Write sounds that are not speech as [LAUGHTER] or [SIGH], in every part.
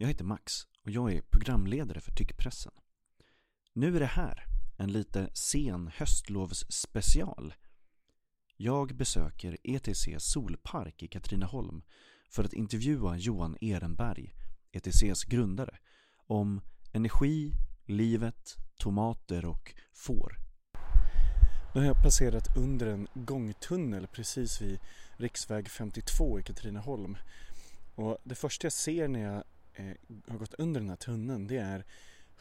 Jag heter Max och jag är programledare för Tyckpressen. Nu är det här, en lite sen höstlovsspecial. Jag besöker ETC Solpark i Katrineholm för att intervjua Johan Ehrenberg, ETCs grundare, om energi, livet, tomater och får. Nu har jag passerat under en gångtunnel precis vid riksväg 52 i Katrineholm. Och det första jag ser när jag eh, har gått under den här tunneln det är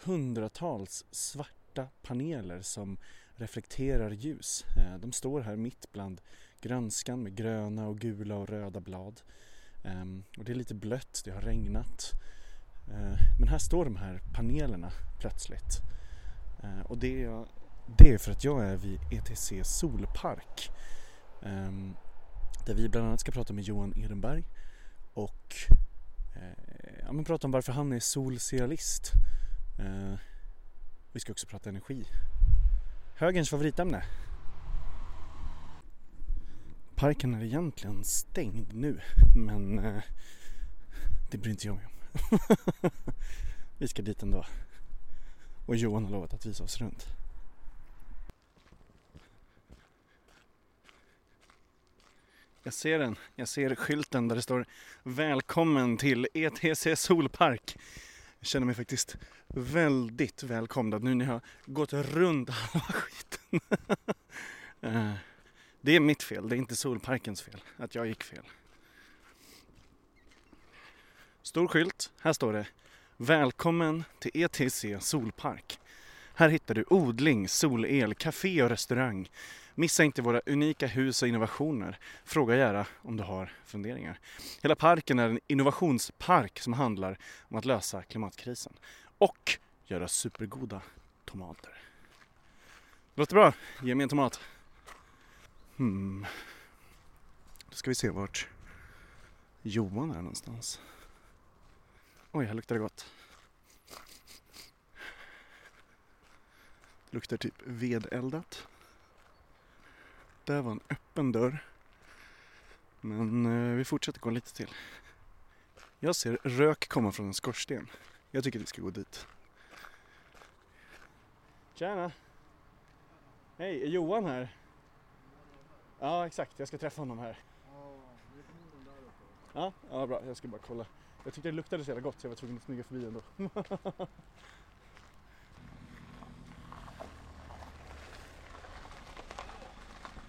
hundratals svarta paneler som reflekterar ljus. Eh, de står här mitt bland grönskan med gröna och gula och röda blad. Eh, och det är lite blött, det har regnat. Eh, men här står de här panelerna plötsligt. Eh, och det är, det är för att jag är vid ETC Solpark. Ehm, där vi bland annat ska prata med Johan Ehrenberg och eh, ja, men prata om varför han är solserialist. Eh, vi ska också prata energi. Högerns favoritämne. Parken är egentligen stängd nu men eh, det bryr inte jag mig om. [LAUGHS] vi ska dit ändå. Och Johan har lovat att visa oss runt. Jag ser den. Jag ser skylten där det står Välkommen till ETC Solpark. Jag känner mig faktiskt väldigt välkomnad nu när jag har gått runt [LAUGHS] halva skiten. Eh, det är mitt fel, det är inte Solparkens fel att jag gick fel. Stor skylt, här står det Välkommen till ETC Solpark. Här hittar du odling, solel, café och restaurang. Missa inte våra unika hus och innovationer. Fråga gärna om du har funderingar. Hela parken är en innovationspark som handlar om att lösa klimatkrisen och göra supergoda tomater. Låter bra? Ge mig en tomat. Hmm. Då ska vi se vart Johan är någonstans. Oj, här luktar det gott. Det Luktar typ vedeldat. Där var en öppen dörr. Men eh, vi fortsätter gå lite till. Jag ser rök komma från en skorsten. Jag tycker vi ska gå dit. Tjena! Hej, är Johan här? Ja, exakt. Jag ska träffa honom här. Ja, ja bra. Jag ska bara kolla. Jag tyckte det luktade så jävla gott så jag var tvungen att smyga förbi ändå. [LAUGHS]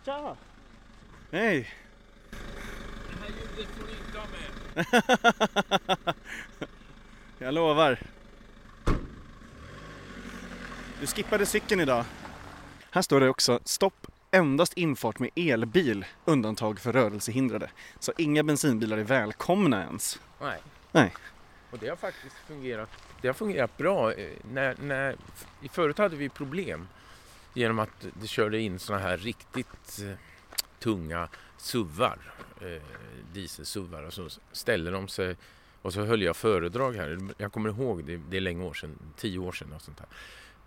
Tja! Hej! Det här ljudet får ni inte ha med. Jag lovar. Du skippade cykeln idag. Här står det också stopp endast infart med elbil, undantag för rörelsehindrade. Så inga bensinbilar är välkomna ens. Nej. Nej. Och det har faktiskt fungerat, det har fungerat bra. Eh, När, när, förut hade vi problem genom att det körde in såna här riktigt eh, tunga suvar, eh, dieselsuvar och så ställde de sig och så höll jag föredrag här. Jag kommer ihåg, det, det är länge år sedan, tio år sedan och sånt här.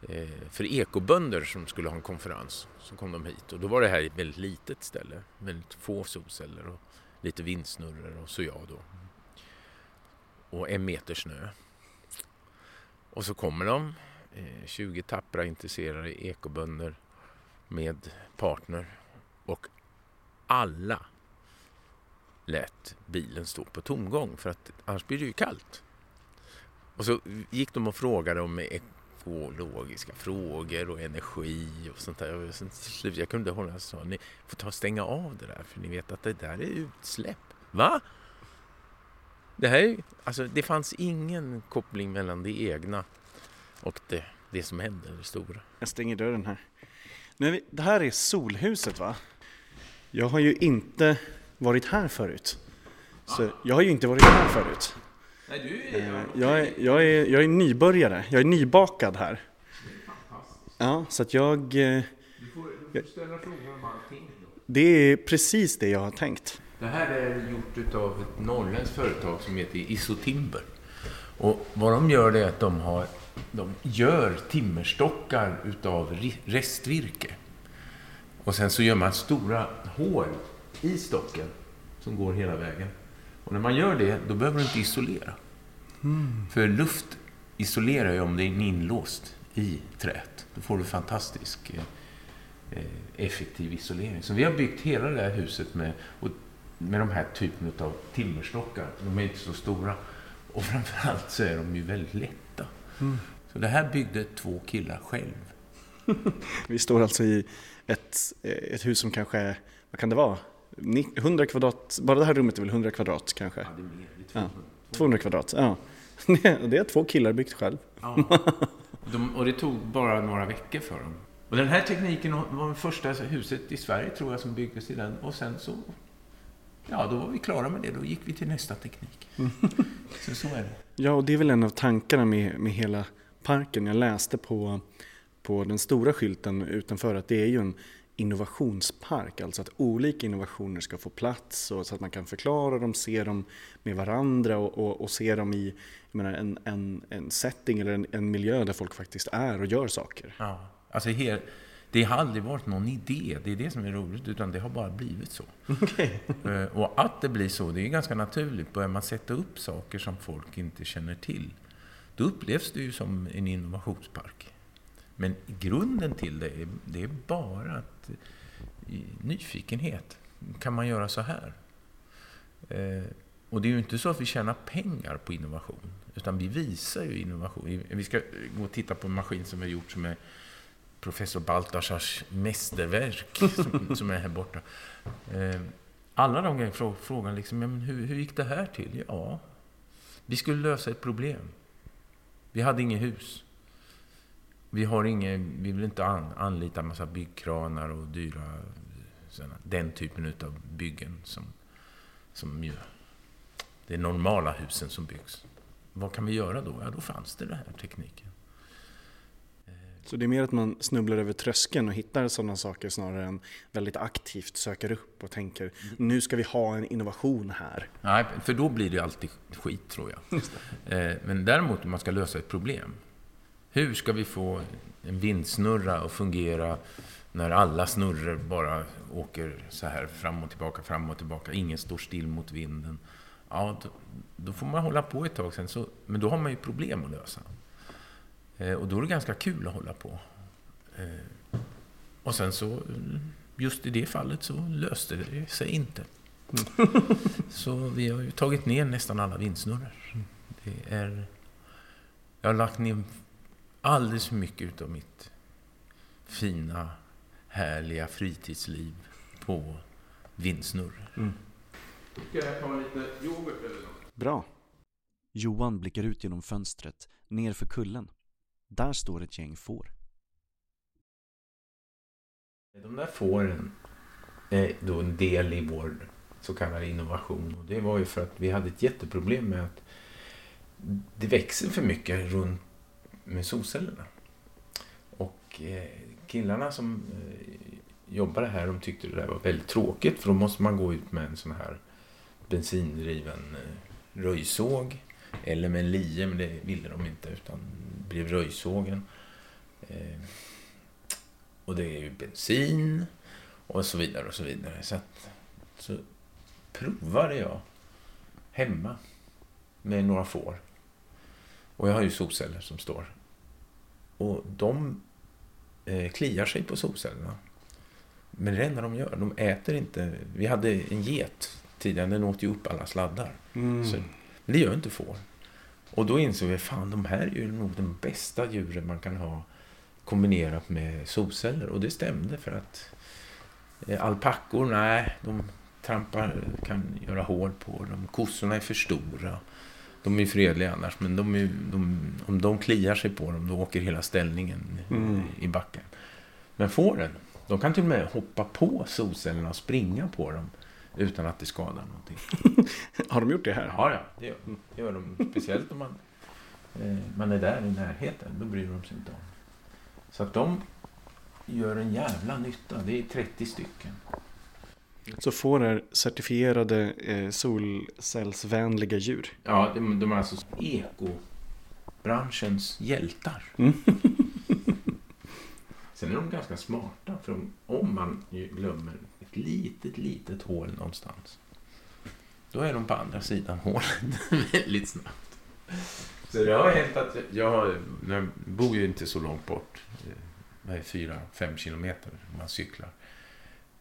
Eh, för ekobönder som skulle ha en konferens så kom de hit och då var det här ett väldigt litet ställe. Väldigt få solceller och lite vindsnurror och så jag då. Och en meter snö. Och så kommer de, Eh, 20 tappra intresserade ekobönder med partner och alla lät bilen stå på tomgång för att annars blir det ju kallt. Och så gick de och frågade om ekologiska frågor och energi och sånt där. Och sen till slut, jag kunde hålla och sa, ni får ta och stänga av det där för ni vet att det där är utsläpp. Va? Det här är, alltså det fanns ingen koppling mellan det egna och det, det som hände, det stora. Jag stänger dörren här. Nu är vi, det här är solhuset va? Jag har ju inte varit här förut. Så jag har ju inte varit här förut. Nej, du Eh, Jag är, jag, är, jag är nybörjare, jag är nybakad här. Ja, så att jag... eh, Du får, du får ställa frågor om allting. Det är precis det jag har tänkt. Det här är gjort av ett norrländskt företag som heter Isotimber. Och vad de gör det är att de, har, de gör timmerstockar utav restvirke. Och sen så gör man stora hål i stocken som går hela vägen. Och när man gör det, då behöver du inte isolera. Mm. För luft isolerar ju om det är inlåst i träet. Då får du fantastisk eh, eh, effektiv isolering. Så vi har byggt hela det här huset med, med de här typen av timmerstockar. De är inte så stora. Och framförallt så är de ju väldigt lätta. Mm. Så det här byggde två killar själv. [LAUGHS] vi står alltså i ett, eh, ett hus som kanske är, vad kan det vara? 100 kvadrat, bara det här rummet är väl 100 kvadrat kanske? Ja, det är mer. Det är 200, ja, 200 kvadrat, ja. [LAUGHS] Det är två killar byggt själv. Ja. De, och det tog bara några veckor för dem. Och den här tekniken var det första huset i Sverige tror jag som byggdes i den. Och sen så, ja då var vi klara med det. Då gick vi till nästa teknik. så så är det. Ja, och det är väl en av tankarna med, med hela parken. Jag läste på, på den stora skylten utanför att det är ju en innovationspark, alltså att olika innovationer ska få plats och så att man kan förklara dem, se dem med varandra och, och, och se dem i menar, en, en, en setting eller en, en, miljö där folk faktiskt är och gör saker. Ja, alltså här, det har aldrig varit någon idé, det är det som är roligt, utan det har bara blivit så. [LAUGHS] Okay. Eh, och att det blir så, det är ganska naturligt. Börjar man sätta upp saker som folk inte känner till, då upplevs det ju som en innovationspark. Men grunden till det är, det är bara att, nyfikenhet. Kan man göra så här? Eh, och det är ju inte så att vi tjänar pengar på innovation, utan vi visar ju innovation. Vi ska gå och titta på en maskin som vi har gjort som är professor Baltasars mästerverk, [LAUGHS] som, som är här borta. Eh, alla de gånger frågan liksom, men hur, hur gick det här till? Ja, vi skulle lösa ett problem. Vi hade inget hus. Vi, har inget, vi vill inte an, anlita massa byggkranar och dyra såna, den typen av byggen som, som ju, det är normala husen som byggs. Vad kan vi göra då? Ja, då fanns det den här tekniken. Så det är mer att man snubblar över tröskeln och hittar sådana saker snarare än väldigt aktivt söker upp och tänker nu ska vi ha en innovation här. Nej, för då blir det alltid skit tror jag. Eh, men däremot om man ska lösa ett problem. Hur ska vi få en vindsnurra att fungera när alla snurror bara åker så här fram och tillbaka, fram och tillbaka. Ingen står still mot vinden. Ja, då, då får man hålla på ett tag sen. Så, men då har man ju problem att lösa. Eh, och då är det ganska kul att hålla på. Eh, och sen så, just i det fallet så löste det sig inte. [LAUGHS] så vi har ju tagit ner nästan alla vindsnurror. Det är, jag har lagt ner alldeles för mycket av mitt fina, härliga fritidsliv på vindsnurror. Mm. Ska jag ta lite yoghurt eller något? Bra. Johan blickar ut genom fönstret, ner för kullen. Där står ett gäng får. De där fåren är då en del i vår så kallade innovation. Och det var ju för att vi hade ett jätteproblem med att det växer för mycket runt med solcellerna. Och eh, killarna som eh, jobbade här de tyckte det där var väldigt tråkigt för då måste man gå ut med en sån här bensindriven eh, röjsåg eller med en lie, men det ville de inte utan blev röjsågen. Och det är ju bensin och så vidare och så vidare. Så, att, så provade jag hemma med några får. Och jag har ju solceller som står. Och de eh, kliar sig på solcellerna. Men det är det enda de gör. De äter inte. Vi hade en get tidigare. Den åt ju upp alla sladdar. Mm. Så, men det gör inte får. Och då insåg vi, fan de här är ju nog de bästa djuren man kan ha kombinerat med solceller. Och det stämde för att eh, alpackor, nej, de trampar, kan göra hål på dem. Kossorna är för stora. De är fredliga annars, men de är, de, om de kliar sig på dem, då åker hela ställningen mm. i backen. Men fåren, de kan till och med hoppa på solcellerna och springa på dem utan att det skadar någonting. [LAUGHS] Har de gjort det här? Ja, ja det, gör, det gör de. Speciellt om man, eh, man är där i närheten. Då bryr de sig inte om. Så att de gör en jävla nytta. Det är 30 stycken. Så får är certifierade eh, solcellsvänliga djur? Ja, de, de är alltså ekobranschens hjältar. Mm. Sen är de ganska smarta. För om man glömmer ett litet, litet hål någonstans. Då är de på andra sidan hålet [LAUGHS] väldigt snabbt. Så det har hänt att jag, jag bor ju inte så långt bort. Det är fyra, fem kilometer om man cyklar.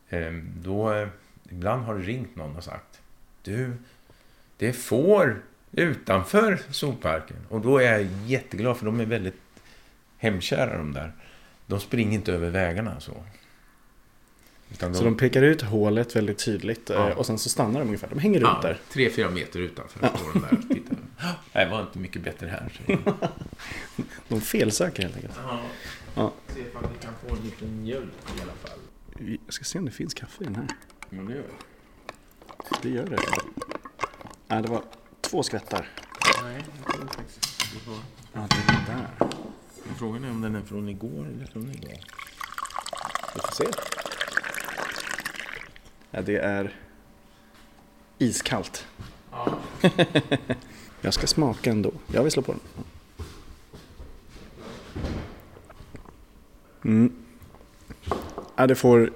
Ehm, då, eh, ibland har det ringt någon och sagt Du, det är får utanför zooparken. Och då är jag jätteglad för de är väldigt hemkära de där. De springer inte över vägarna så. Utan så de... pekar ut hålet väldigt tydligt ja. Eh, och sen så stannar de ungefär. De hänger ja, där. Tre, fyra meter utanför. Ja. De där tittar. [LAUGHS] Det var inte mycket bättre här. [LAUGHS] de felsöker helt enkelt. Ja. ja. Se ifall vi kan få en liten mjölk i alla fall. Jag ska se om det finns kaffe i den här. Ja, det gör det. Det gör det. Nej, det var två skvättar. Nej, jag tror faktiskt det var... Ja, det är där. Frågan är om den är från igår eller från idag. Vi får se. Ja, det är iskallt. Ja. [LAUGHS] jag ska smaka ändå. Jag vill slå på den. Mm. Ja, det får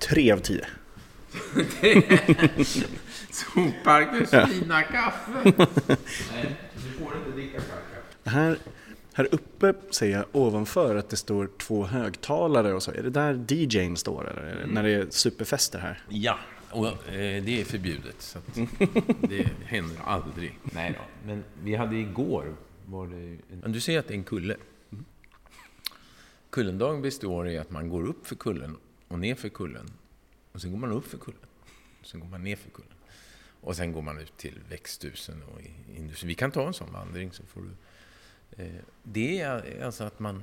tre av tio. [LAUGHS] Zooparkens fina kaffe. [LAUGHS] Nej, du får inte dricka kaffe. Här, här uppe ser jag ovanför att det står två högtalare och så. Är det där DJn står eller? Mm. När det är superfester här? Ja, och eh, det är förbjudet. Så [LAUGHS] det händer aldrig. Nej då. Men vi hade igår... Var det en... Du ser att det är en kulle. Mm. Kullendagen består i att man går upp för kullen och ner för kullen. Och sen går man upp för kullen. Och sen går man ner för kullen. Och sen går man ut till växthusen och industrin. Vi kan ta en sån vandring så får du... Eh, det är alltså att man,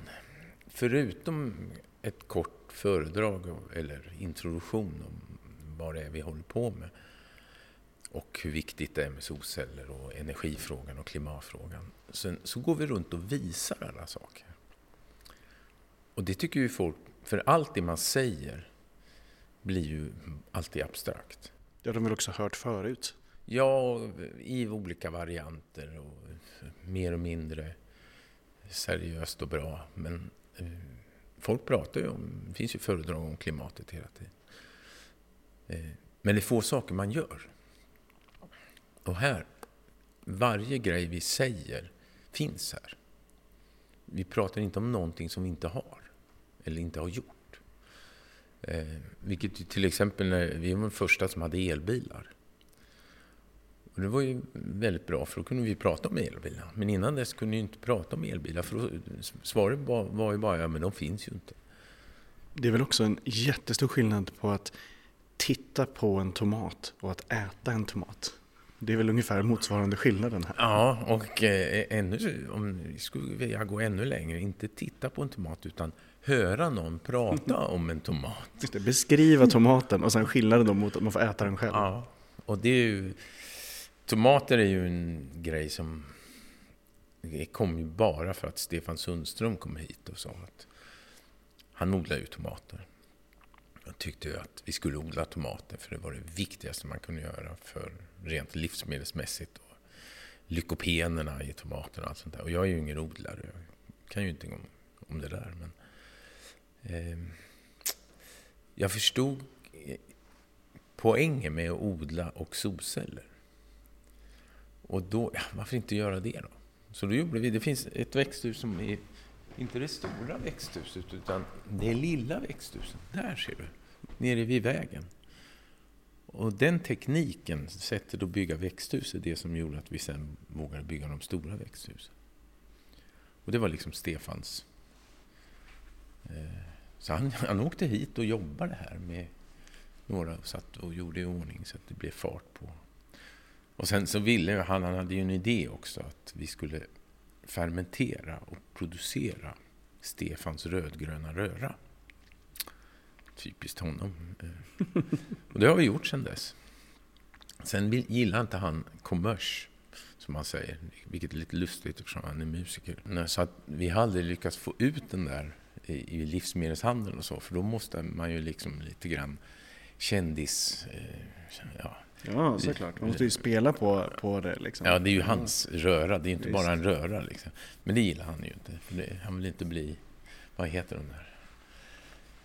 förutom ett kort föredrag eller introduktion om vad det är vi håller på med och hur viktigt det är med solceller och energifrågan och klimatfrågan. Sen så går vi runt och visar alla saker. Och det tycker ju folk, för allt det man säger blir ju alltid abstrakt. Har de väl också hört förut? Ja, i olika varianter och mer och mindre seriöst och bra. Men eh, folk pratar ju om, det finns ju föredrag om klimatet hela tiden. Eh, men det är få saker man gör. Och här, varje grej vi säger finns här. Vi pratar inte om någonting som vi inte har, eller inte har gjort. Eh, vilket till exempel när vi var de första som hade elbilar. Och det var ju väldigt bra, för då kunde vi prata om elbilar. Men innan dess kunde vi inte prata om elbilar, för då, svaret var ju bara ja, men de finns ju inte. Det är väl också en jättestor skillnad på att titta på en tomat och att äta en tomat. Det är väl ungefär motsvarande skillnaden här. Ja, och eh, ännu, om vi skulle vilja gå ännu längre, inte titta på en tomat utan höra någon prata [LAUGHS] om en tomat. Beskriva tomaten och sen skillnaden mot att man får äta den själv. Ja, och det är ju... Tomater är ju en grej som det kom ju bara för att Stefan Sundström kom hit och sa att han odlar ju tomater. Jag tyckte ju att vi skulle odla tomater för det var det viktigaste man kunde göra för rent livsmedelsmässigt. Och lykopenerna i tomaterna och allt sånt där. Och jag är ju ingen odlare. Jag kan ju inte om, om det där. Men, eh, jag förstod eh, poängen med att odla och solceller. Och då, ja, varför inte göra det då? Så då gjorde vi, det finns ett växthus som är inte det stora växthuset, utan det lilla växthuset. Där ser du, nere vid vägen. Och den tekniken, sättet att bygga växthus, är det som gjorde att vi sen vågade bygga de stora växthusen. Och det var liksom Stefans... Eh, så han, han åkte hit och jobbade här med några och satt och gjorde i ordning så att det blev fart på. Och sen så ville han, han hade ju en idé också, att vi skulle fermentera och producera Stefans rödgröna röra. Typiskt honom. Eh. Och det har vi gjort sedan dess. Sen gillar inte han kommers, som han säger, vilket är lite lustigt eftersom han är musiker. Så att vi har aldrig lyckats få ut den där i livsmedelshandeln och så, för då måste man ju liksom lite grann kändis... Eh, ja, Ja, såklart. Man måste ju spela på, på det. Liksom. Ja, det är ju hans röra. Det är inte Visst. bara en röra. Liksom. Men det gillar han ju inte. För det, han vill inte bli... Vad heter de där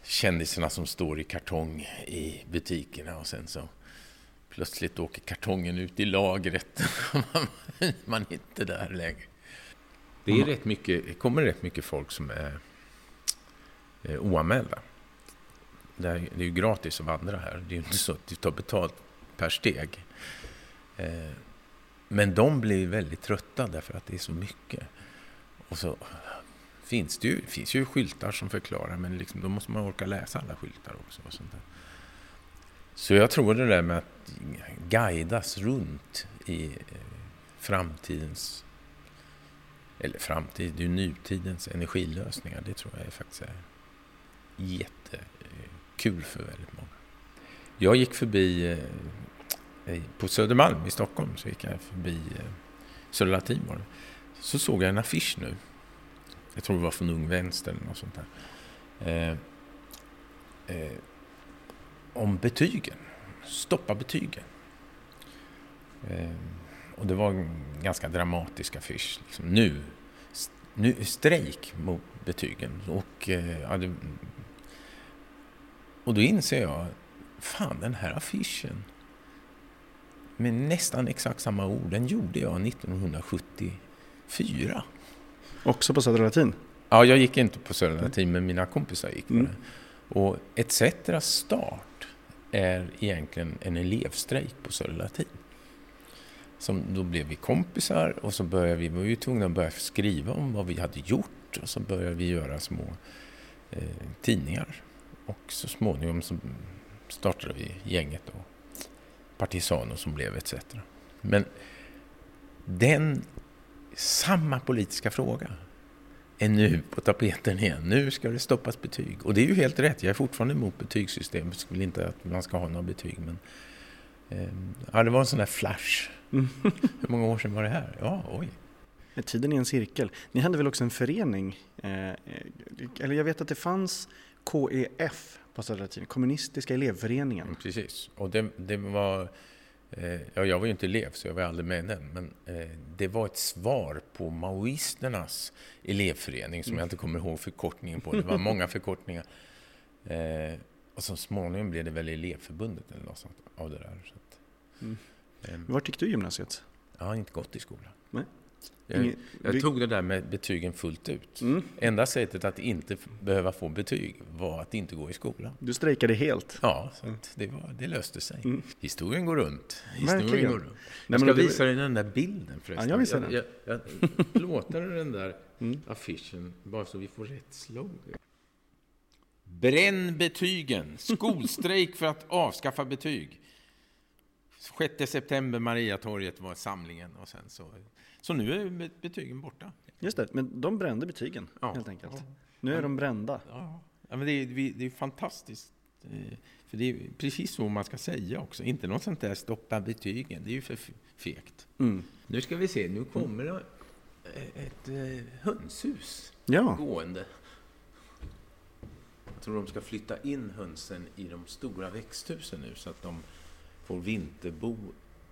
kändisarna som står i kartong i butikerna och sen så plötsligt åker kartongen ut i lagret. [LAUGHS] man är inte där längre. Det är rätt mycket, kommer rätt mycket folk som är oanmälda. Det är, ju gratis att vandra här. Det är ju inte så att du tar betalt per steg. Eh, men de blir väldigt trötta därför att det är så mycket. Och så finns det ju, finns ju skyltar som förklarar, men liksom, då måste man orka läsa alla skyltar också. Och sånt där. Så jag tror det där med att guidas runt i eh, framtidens, eller framtid, det är ju nutidens energilösningar, det tror jag är faktiskt är jättekul för väldigt många. Jag gick förbi eh, på Södermalm i Stockholm så gick jag förbi eh, Södra Latin var det. Så såg jag en affisch nu. Jag tror det var från Ung Vänster eller något sånt där. Eh, eh, om betygen. Stoppa betygen. Eh, och det var en ganska dramatisk affisch. Liksom, nu, nu strejk mot betygen. Och, eh, ja, det, och då inser jag, fan den här affischen med nästan exakt samma ord. Den gjorde jag 1974. Också på Södra Latin? Ja, jag gick inte på Södra Latin, men mina kompisar gick på mm. det. Och ETC start är egentligen en elevstrejk på Södra Latin. Som, då blev vi kompisar och så började vi, var ju tvungna att börja skriva om vad vi hade gjort och så började vi göra små eh, tidningar. Och så småningom så startade vi gänget och Partisano som blev etc. Men den, samma politiska fråga är nu på tapeten igen. Nu ska det stoppas betyg. Och det är ju helt rätt. Jag är fortfarande emot betygssystemet. Jag vill inte att man ska ha några betyg. Men, eh, ja, det var en sån där flash. [LAUGHS] Hur många år sedan var det här? Ja, oj. Tiden är en cirkel. Ni hade väl också en förening? Eh, eller jag vet att det fanns KEF på Södra Latin, Kommunistiska elevföreningen. Mm, precis, och det, det var... Eh, ja, jag var ju inte elev, så jag var aldrig med den, men eh, det var ett svar på maoisternas elevförening, som jag inte kommer ihåg förkortningen på. Det var många [LAUGHS] förkortningar. Eh, och så småningom blev det väl elevförbundet eller något sånt av det där. Så att, mm. Var gick du gymnasiet? Jag har inte gått i skolan. Nej. Jag, jag, tog det där med betygen fullt ut. Mm. Enda sättet att inte behöva få betyg var att inte gå i skolan. Du strejkade helt? Ja, så det, var, det löste sig. Mm. Historien går runt. Historien går runt. Jag ska visa dig den där bilden förresten. Ja, jag visar den. Jag, jag, jag [LAUGHS] plåtar den där mm. affischen bara så vi får rätt slogan. Bränn betygen! Skolstrejk för att avskaffa betyg. 6 september, Mariatorget var samlingen och sen så så nu är betygen borta. Just det, men de brände betygen ja. helt enkelt. Ja. Nu är de brända. Ja, ja men det är, det är fantastiskt. Eh, för det är precis så man ska säga också. Inte något sånt där stoppa betygen. Det är ju för fegt. Mm. Nu ska vi se, nu kommer det ett eh, hönshus ja. gående. Jag tror de ska flytta in hönsen i de stora växthusen nu så att de får vinterbo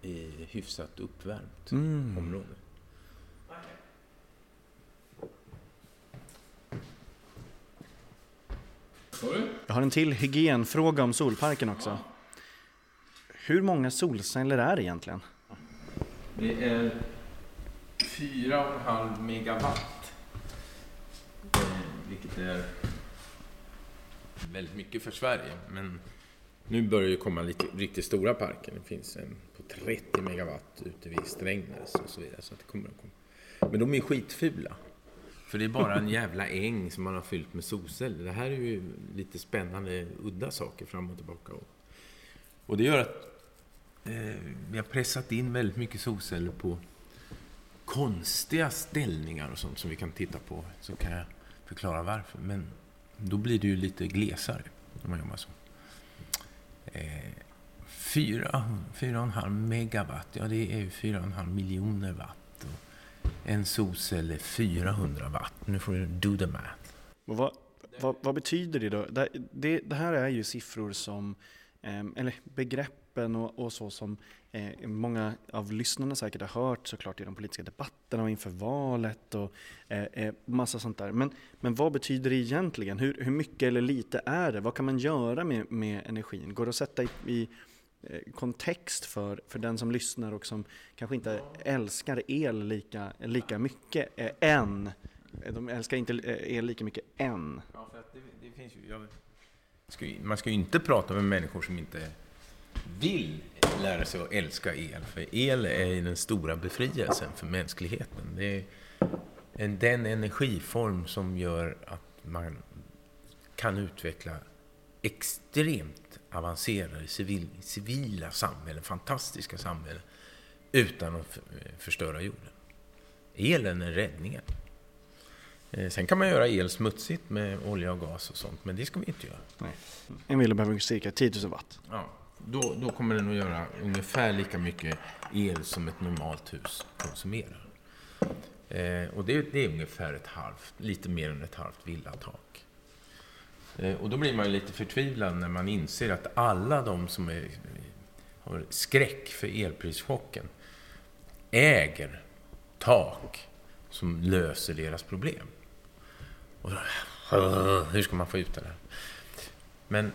i hyfsat uppvärmt mm. område. Jag har en till hygienfråga om solparken också. Hur många solceller är det egentligen? Det är 4,5 megawatt. Eh, vilket är väldigt mycket för Sverige. Men nu börjar det komma lite riktigt stora parker. Det finns en på 30 megawatt ute vid Strängnäs och så vidare. Så det kommer att komma. Men de är skitfula. För det är bara en jävla äng som man har fyllt med solceller. Det här är ju lite spännande, udda saker fram och tillbaka. Och det gör att eh, vi har pressat in väldigt mycket solceller på konstiga ställningar och sånt som vi kan titta på. Så kan jag förklara varför. Men då blir det ju lite glesare när man jobbar så. Eh, 4,5 megawatt, ja det är ju 4,5 miljoner watt en solcell är 400 watt. Nu får du do the math. Vad, vad, vad betyder det då? Det, det, det, här är ju siffror som, eh, eller begreppen och, och så som eh, många av lyssnarna säkert har hört såklart i de politiska debatterna och inför valet och eh, eh, massa sånt där. Men, men vad betyder det egentligen? Hur, hur mycket eller lite är det? Vad kan man göra med, med energin? Går det att sätta i, i Eh, kontext för, för den som lyssnar och som kanske inte älskar el lika, lika mycket eh, än. Eh, de älskar inte eh, el lika mycket än. Ja, för att det, det finns ju, jag, ska, man ska ju inte prata med människor som inte vill lära sig att älska el. För el är den stora befrielsen för mänskligheten. Det är en, den energiform som gör att man kan utveckla extremt avancerade civil, civila samhällen, fantastiska samhällen, utan att förstöra jorden. Elen är räddningen. Eh, sen kan man göra el smutsigt med olja och gas och sånt, men det ska vi inte göra. Nej. En villa behöver cirka 10 000 watt. Ja, då, då kommer den att göra ungefär lika mycket el som ett normalt hus konsumerar. Eh, och det, det, är ungefär ett halvt, lite mer än ett halvt villatak. Eh, och då blir man ju lite förtvivlad när man inser att alla de som är, har skräck för elprischocken äger tak som löser deras problem. Och då, hur ska man få ut det där? Men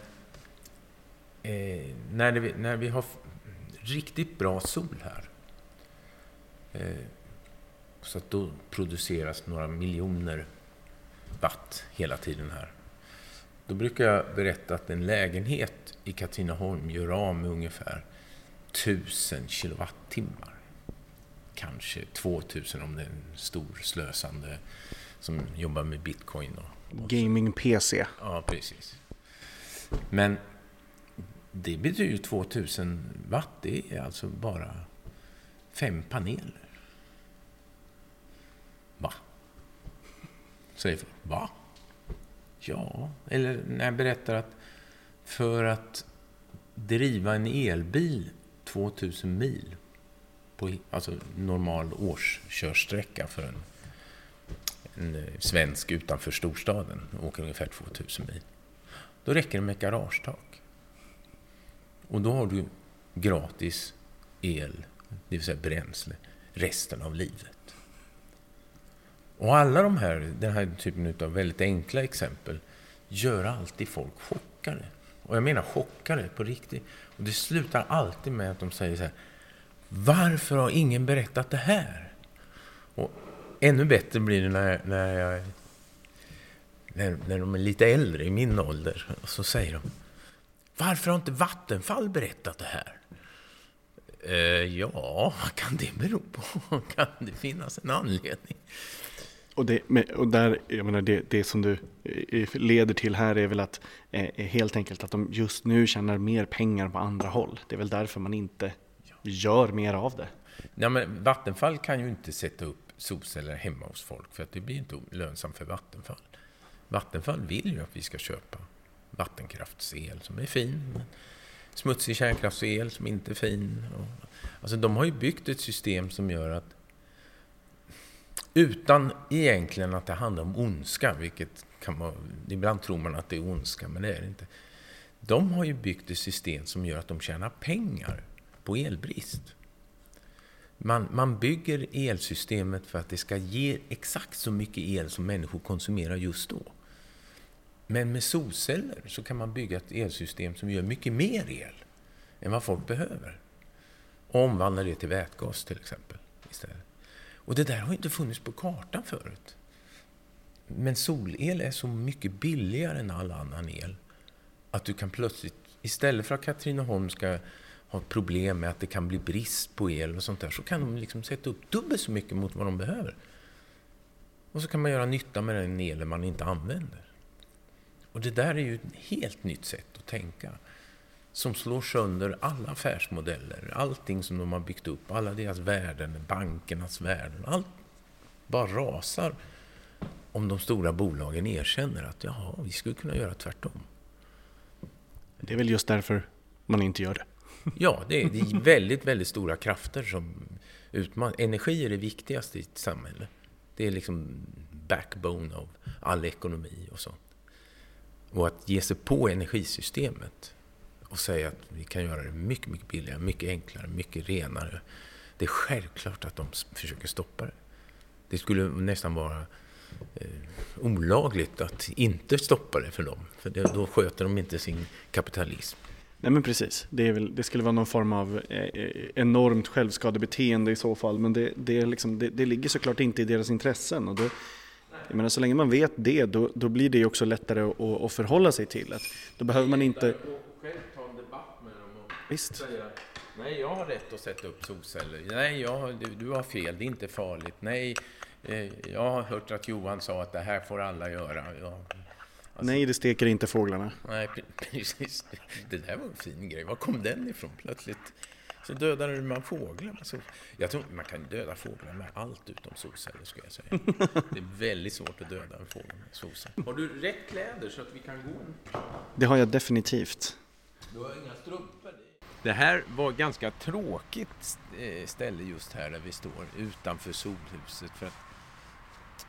eh, när, det, när vi har riktigt bra sol här eh, så att då produceras några miljoner watt hela tiden här. Då brukar jag berätta att en lägenhet i Katrineholm gör av med ungefär 1000 kilowattimmar. Kanske 2000 om det är en stor slösande som jobbar med bitcoin. Och, Gaming-PC. Ja, precis. Men det betyder 2000 watt, det är alltså bara fem paneler. Va? Säger folk. Va? Ja, eller när jag berättar att för att driva en elbil 2000 mil på alltså normal årskörsträcka för en, en eh, svensk utanför storstaden, åker ungefär 2000 mil. Då räcker det med ett garagetak. Och då har du gratis el, det vill säga bränsle, resten av livet. Och alla de här, den här typen av väldigt enkla exempel gör alltid folk chockade. Och jag menar chockade på riktigt. Och det slutar alltid med att de säger så här. Varför har ingen berättat det här? Och ännu bättre blir det när, när, jag, när, när de är lite äldre, i min ålder. Och så säger de. Varför har inte Vattenfall berättat det här? Eh, ja, vad kan det bero på? [LAUGHS] kan det finnas en anledning? Och, det, och där, jag menar, det, det som du eh, eh, leder till här är väl att eh, eh, helt enkelt att de just nu tjänar mer pengar på andra håll. Det är väl därför man inte gör mer av det. Ja, men Vattenfall kan ju inte sätta upp solceller hemma hos folk för att det blir inte lönsamt för Vattenfall. Vattenfall vill ju att vi ska köpa vattenkraftsel som är fin, smutsig kärnkraftsel som inte är fin. Alltså de har ju byggt ett system som gör att utan egentligen att det handlar om ondska, vilket kan vara, ibland tror man att det är ondska, men det är det inte. De har ju byggt ett system som gör att de tjänar pengar på elbrist. Man, man bygger elsystemet för att det ska ge exakt så mycket el som människor konsumerar just då. Men med solceller så kan man bygga ett elsystem som gör mycket mer el än vad folk behöver. Och omvandla det till vätgas till exempel istället. Och det där har inte funnits på kartan förut. Men solel är så mycket billigare än all annan el att du kan plötsligt, istället för att Katrineholm ska ha problem med att det kan bli brist på el och sånt där, så kan de liksom sätta upp dubbelt så mycket mot vad de behöver. Och så kan man göra nytta med den elen man inte använder. Och det där är ju ett helt nytt sätt att tänka som slår sönder alla affärsmodeller, allting som de har byggt upp, alla deras värden, bankernas värden, allt bara rasar om de stora bolagen erkänner att ja, vi skulle kunna göra tvärtom. Det är väl just därför man inte gör det. [LAUGHS] Ja, det är, det är väldigt, väldigt stora krafter som utmanar. Energi är det viktigaste i ett samhälle. Det är liksom backbone av all ekonomi och sånt. Och att ge sig på energisystemet och säga att vi kan göra det mycket, mycket billigare, mycket enklare, mycket renare. Det är självklart att de försöker stoppa det. Det skulle nästan vara eh, olagligt att inte stoppa det för dem. För det, då sköter de inte sin kapitalism. Nej men precis, det, är väl, det skulle vara någon form av eh, eh enormt självskadebeteende i så fall. Men det, det, är liksom, det, det ligger såklart inte i deras intressen. Och då, jag menar, så länge man vet det, då, då blir det också lättare att, att förhålla sig till. Att, då behöver man inte... Själv ta en debatt med dem och Visst. säga Nej, jag har rätt att sätta upp solceller. Nej, jag, du, du har fel, det är inte farligt. Nej, eh, jag har hört att Johan sa att det här får alla göra. Ja, Alltså- Nej, det steker inte fåglarna. nej, pre- [LAUGHS] precis. Det där var en fin grej. Var kom den ifrån plötsligt? Så dödade man fåglar med sol. Jag tror man kan döda fåglar med allt utom solceller, skulle jag säga. [LAUGHS] Det är väldigt svårt att döda en fågel med solceller. Har du rätt kläder så att vi kan gå? Det har jag definitivt. Du har inga strumpor? Det här var ganska tråkigt eh, ställe just här där vi står utanför solhuset. För att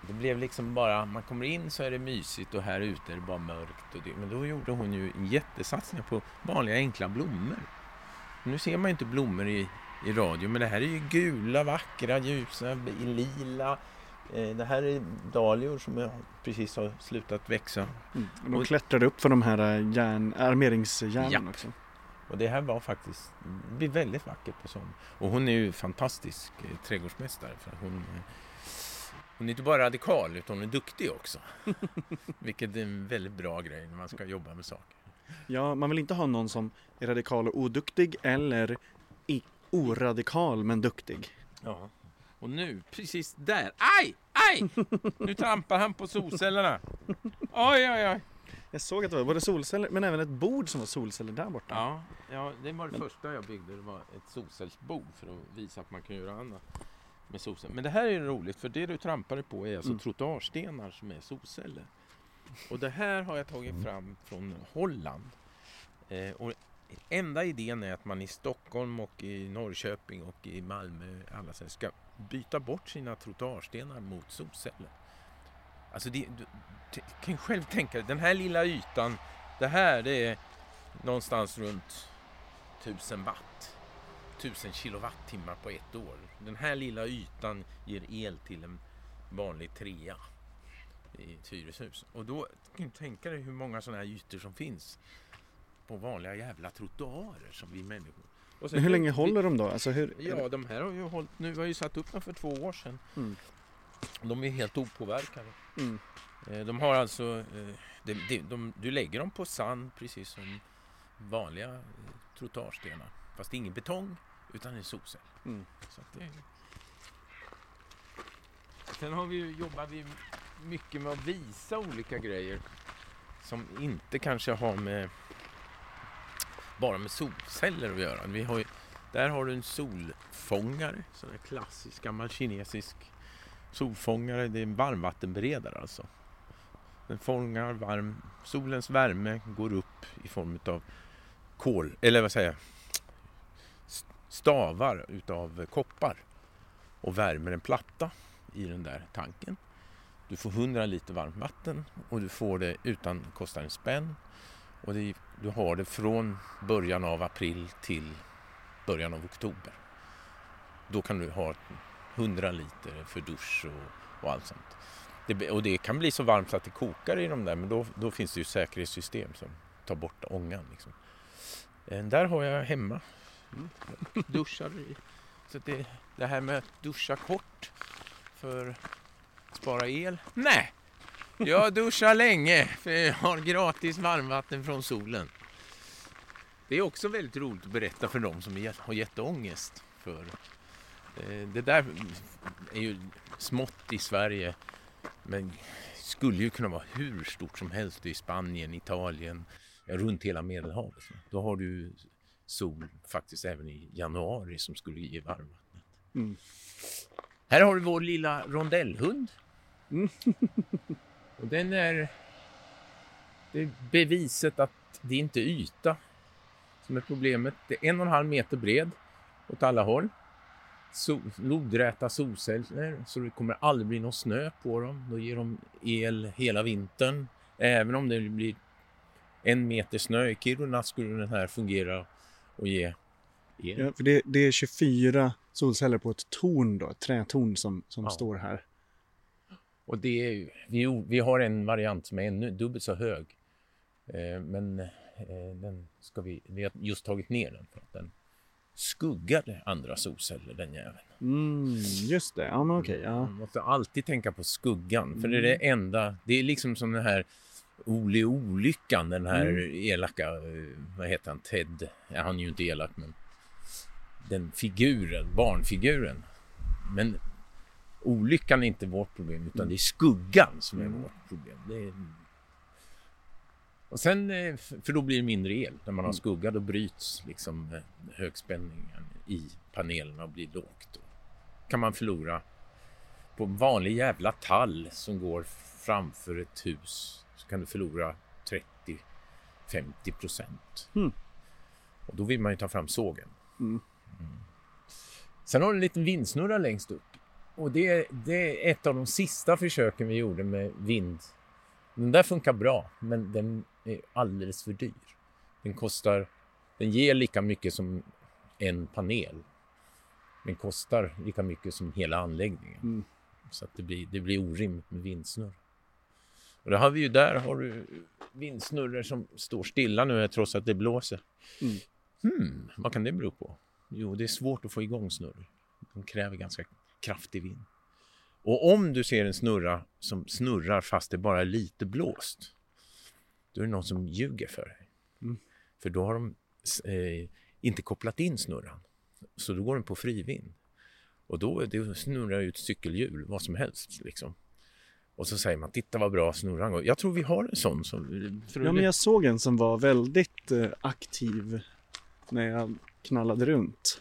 det blev liksom bara, man kommer in så är det mysigt och här ute är det bara mörkt. Och det, men då gjorde hon ju en jättesatsning på vanliga enkla blommor. Nu ser man ju inte blommor i, i radio, men det här är ju gula, vackra, ljusa, lila. Eh, det här är dahlior som jag precis har slutat växa. Mm. De klättrade upp för de här äh, järn, armeringsjärnen också. Och det här var faktiskt, det blir väldigt vackert på sommaren. Och hon är ju fantastisk eh, trädgårdsmästare. För hon, eh, hon är inte bara radikal utan hon är duktig också. [LAUGHS] Vilket är en väldigt bra grej när man ska jobba med saker. Ja, man vill inte ha någon som är radikal och oduktig eller i, oradikal men duktig. Ja. Och nu, precis där, aj, aj! Nu trampar han på solcellerna. Oj, oj, oj. Jag såg att det var både solceller men även ett bord som var solceller där borta. Ja, ja det var det Men- första jag byggde. Det var ett solcellsbord för att visa att man kan göra annat med solceller. Men det här är ju roligt för det du trampade på är alltså Mm. trottoarstenar som är solceller. Och det här har jag tagit fram från Holland. Eh, och enda idén är att man i Stockholm och i Norrköping och i Malmö alla ska byta bort sina trottoarstenar mot solceller. Alltså det, du t- kan ju själv tänka dig, den här lilla ytan, det här det är någonstans runt 1000 watt. 1000 kilowattimmar på ett år. Den här lilla ytan ger el till en vanlig trea i ett hyreshus. Och då kan du tänka dig hur många sådana här ytor som finns på vanliga jävla trottoarer som vi människor. Och sen Men hur länge vi- håller de då? Alltså hur, Ja, de här har ju hållit nu. Vi har ju satt upp dem för två år sedan. Mm. De är helt opåverkade. Mm. Eh, De har alltså, eh, de, de, de, du lägger dem på sand precis som vanliga eh, trottoarstenar. Fast det är ingen betong utan en solcell. Mm. Så det... Sen har vi, ju- jobbar vi mycket med att visa olika grejer som inte kanske har med bara med solceller att göra. Vi har ju, där har du en solfångare, sån här klassisk gammal kinesisk solfångare. Det är en varmvattenberedare alltså. Den fångar varm, solens värme går upp i form av kol, eller vad säger jag, stavar utav koppar och värmer en platta i den där tanken. Du får 100 liter varmt vatten och du får det utan kostar en spänn. Och det, du har det från början av april till början av oktober. Då kan du ha 100 liter för dusch och, och allt sånt. Det, och det kan bli så varmt så att det kokar i de där men då, då finns det ju säkerhetssystem som tar bort ångan. Liksom. Eh, där har jag hemma. Mm. [LAUGHS] Duschar i. Så det, det här med att duscha kort för att spara el. Nej, jag duschar länge för jag har gratis varmvatten från solen. Det är också väldigt roligt att berätta för dem som har jätteångest. För det där är ju smått i Sverige men skulle ju kunna vara hur stort som helst i Spanien, Italien, runt hela Medelhavet. Då har du sol faktiskt även i januari som skulle ge varmvattnet. Mm. Här har du vår lilla rondellhund. Mm. [LAUGHS] Och den är, det är beviset att det inte är yta som är problemet. Det är en och en halv meter bred åt alla håll. Sol, lodräta solceller så det kommer aldrig bli någon snö på dem. Då ger de el hela vintern. Även om det blir en meter snö i Kiruna skulle den här fungera och ge el. Ja, för det, det är 24 solceller på ett torn då, ett trätorn som, som Ja. står här. Och det är, ju- vi, vi har en variant som är ännu dubbelt så hög. Eh, men Eh, den ska vi, vi har just tagit ner den för att den skuggade andra solceller den jäveln. Mm, just det, ja men okej. ja. Man måste alltid tänka på skuggan för det är det enda, det är liksom som den här Ole Olyckan, den här Mm. elaka, eh, vad heter han, Ted, ja, han är ju inte elak men den figuren, barnfiguren. Men olyckan är inte vårt problem utan det är skuggan som är Mm. vårt problem. Det är... Och sen, eh, för då blir det mindre el. När man har Mm. skugga då bryts liksom eh, högspänningen i panelerna och blir lågt. Då kan man förlora på en vanlig jävla tall som går framför ett hus så kan du förlora 30-50 procent. Mm. Och då vill man ju ta fram sågen. Mm. Sen har du en liten vindsnurra längst upp. Och det, det är ett av de sista försöken vi gjorde med vind. Den där funkar bra, men den är alldeles för dyr. Den kostar, den ger lika mycket som en panel. Den kostar lika mycket som hela anläggningen. Mm. Så att det blir, det blir orimligt med vindsnurr. Och det har vi ju där har du vindsnurror som står stilla nu trots att det blåser. Mm. Hmm, vad kan det bero på? Jo, det är svårt att få igång snurror. De kräver ganska kraftig vind. Och om du ser en snurra som snurrar fast det bara är lite blåst, då är det någon som ljuger för dig. Mm. För då har de eh, inte kopplat in snurran. Så då går den på frivind. Och då det snurrar ut cykelhjul, vad som helst. Liksom. Och så säger man, titta vad bra snurran går. Jag tror vi har en sån. Som, för Ja men jag såg en som var väldigt eh, aktiv när jag knallade runt.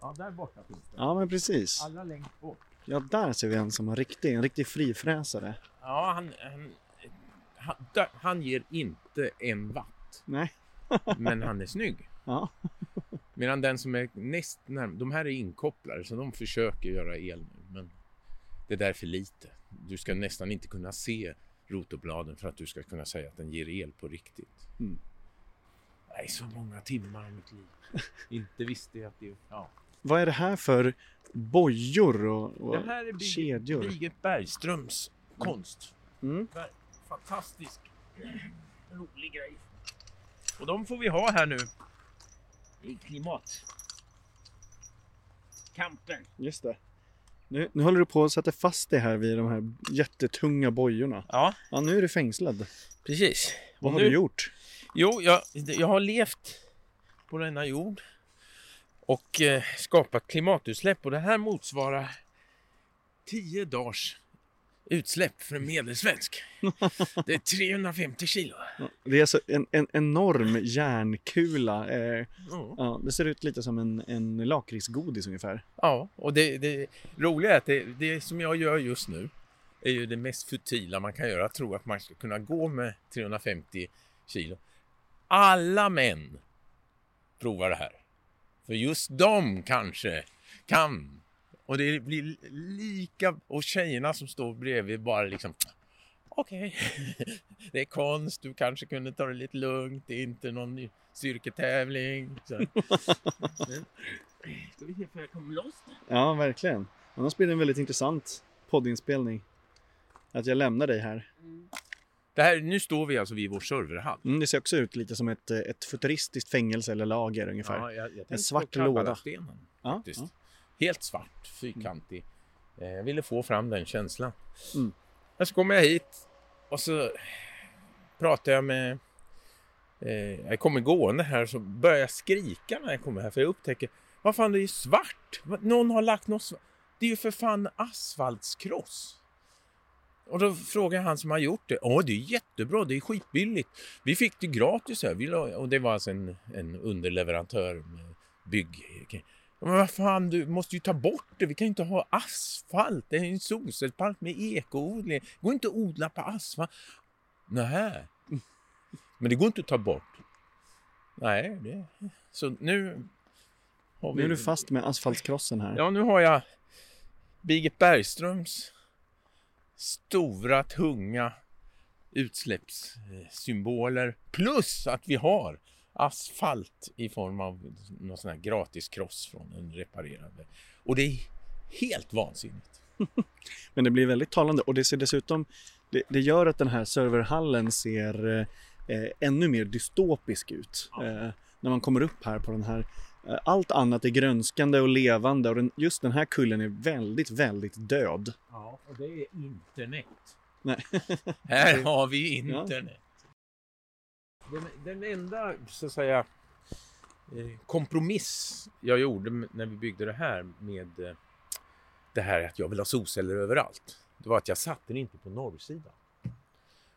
ja, där borta finns det. Ja men precis. Allra längst bort. Ja där ser vi en som har riktig, en riktig frifräsare. Ja, han, han, han, han ger inte en watt. Nej. Men han är snygg. [LAUGHS] Ja. Medan den som är näst närmast, de här är inkopplade så de försöker göra el nu. Men det där är för lite. Du ska nästan inte kunna se rotorbladen för att du ska kunna säga att den ger el på riktigt. Mm. Nej, så många timmar av mitt liv. inte visste jag att det... Ja. Vad är det här för bojor och, och Det här är kedjor? Birgit Bergströms konst. Mm. Fantastisk, rolig grej. Och de får vi ha här nu. I klimat. Kampen. Just det. Nu, nu håller du på att sätta fast dig här vid de här jättetunga bojorna. Ja, Ja, nu är du fängslad. precis. Vad Och har nu- du gjort? Jo, jag, jag har levt på denna jord och eh, skapat klimatutsläpp och det här motsvarar 10 dagars utsläpp för en medelsvensk. Det är 350 kilo. Det är alltså en, en enorm järnkula. Eh, Ja. ja, det ser ut lite som en, en lakritsgodis ungefär. Ja, och det, det roliga är att det, det som jag gör just nu är ju det mest futila man kan göra. Att tro att man ska kunna gå med 350 kilo. Alla män provar det här. För just de kanske kan. Och det blir lika... Och tjejerna som står bredvid bara liksom... Okej, [LAUGHS] det är konst, du kanske kunde ta det lite lugnt, det är inte någon styrketävling. Så. [LAUGHS] Ska vi se för jag kommer loss nu. Ja, verkligen. Annars blir det en väldigt intressant poddinspelning. Att jag lämnar dig här. Det här, nu står vi alltså vid vår serverhall. Mm, det ser också ut lite som ett, ett futuristiskt fängelse eller lager ungefär. Ja, jag, jag tänkte svart låda. Kabbala-stenen, Ja, faktiskt. ja. Helt svart, fyrkantig. Eh, Jag ville få fram den känslan. Mm. Men så kommer jag hit och så pratar jag med... Eh, jag kommer gående här så börjar jag skrika när jag kommer här för jag upptäcker vad fan det är svart. Vad- Någon har lagt något svart. Det är ju för fan asfaltskross. Och då frågar han som har gjort det. Ja, det är jättebra, det är skitbilligt. Vi fick det gratis här. Och det var alltså en, en underleverantör med bygg. Men vad fan, du måste ju ta bort det. Vi kan ju inte ha asfalt. Det är en solcellspark med ekoodling. Det går inte att odla på asfalt. Nej. Men det går inte att ta bort. Nej, det... Så nu... Har Nu är du fast med asfaltskrossen här. Ja, nu har jag Birgit Bergströms stora, tunga utsläppssymboler plus att vi har asfalt i form av någon sån här gratis kross från en reparerad. Och det är helt vansinnigt. [LAUGHS] Men det blir väldigt talande och det ser dessutom det, det gör att den här serverhallen ser eh, eh, ännu mer dystopisk ut. Ja. Eh, när man kommer upp här på den här eh, allt annat är grönskande och levande och den, just den här kullen är väldigt, väldigt död. Ja, och det är internet. Nej. Här [LAUGHS] har vi internet. Den, den enda, så att säga, eh, kompromiss jag gjorde när vi byggde det här med eh, det här att jag vill ha solceller överallt. Det var att jag satte den inte på norrsidan.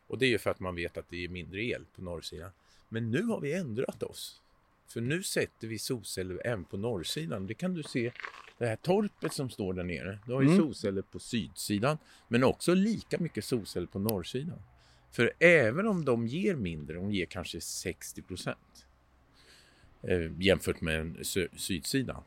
Och det är ju för att man vet att det är mindre el på norrsidan. Men nu har vi ändrat oss. För nu sätter vi solceller även på norrsidan. Det kan du se, det här torpet som står där nere. Du har ju Mm. solceller på sydsidan. Men också lika mycket solceller på norrsidan. För även om de ger mindre, de ger kanske 60 procent eh, jämfört med sö- sydsidan,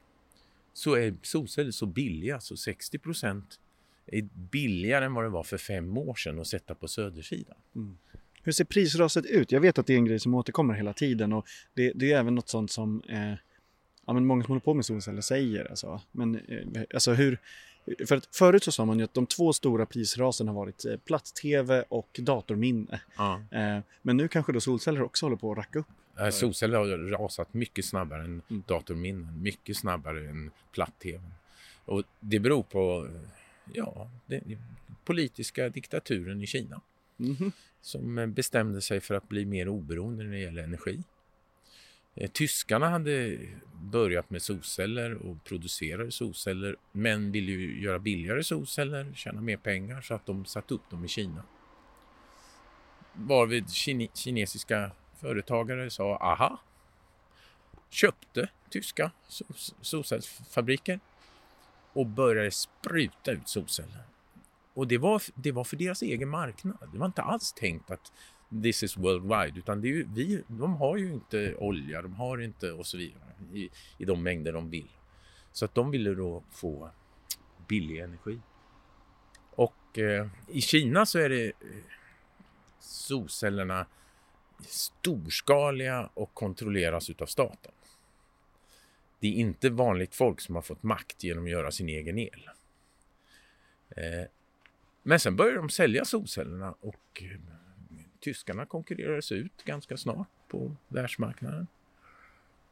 så är solceller så billiga så 60 procent är billigare än vad det var för fem år sedan att sätta på södersidan. Mm. Hur ser prisraset ut? Jag vet att det är en grej som återkommer hela tiden och det, det är även något sånt som eh, ja, men många som håller på med solceller säger. Alltså. Men eh, alltså hur, för att förut så sa man ju att de två stora prisrasen har varit eh, platt-tv och datorminne. Ja. Eh, men nu kanske då solceller också håller på att racka upp. Eh, Solceller har rasat mycket snabbare än Mm. datorminnen, mycket snabbare än platt-tv. Och det beror på ja, den politiska diktaturen i Kina. Mhm. som bestämde sig för att bli mer oberoende när det gäller energi. Eh, tyskarna hade börjat med solceller och producerade solceller men ville ju göra billigare solceller, tjäna mer pengar så att de satte upp dem i Kina. Varvid kine- kinesiska företagare sa aha, köpte tyska solcellsfabriker och började spruta ut solceller. Och det var, det var för deras egen marknad. Det var inte alls tänkt att this is worldwide utan det är ju, vi, de har ju inte olja, de har inte och så vidare i, i de mängder de vill. Så att de ville då få billig energi. Och eh, i Kina så är det eh, solcellerna storskaliga och kontrolleras utav staten. Det är inte vanligt folk som har fått makt genom att göra sin egen el. Eh, men sen började de sälja solcellerna och eh, tyskarna konkurrerades ut ganska snart på världsmarknaden.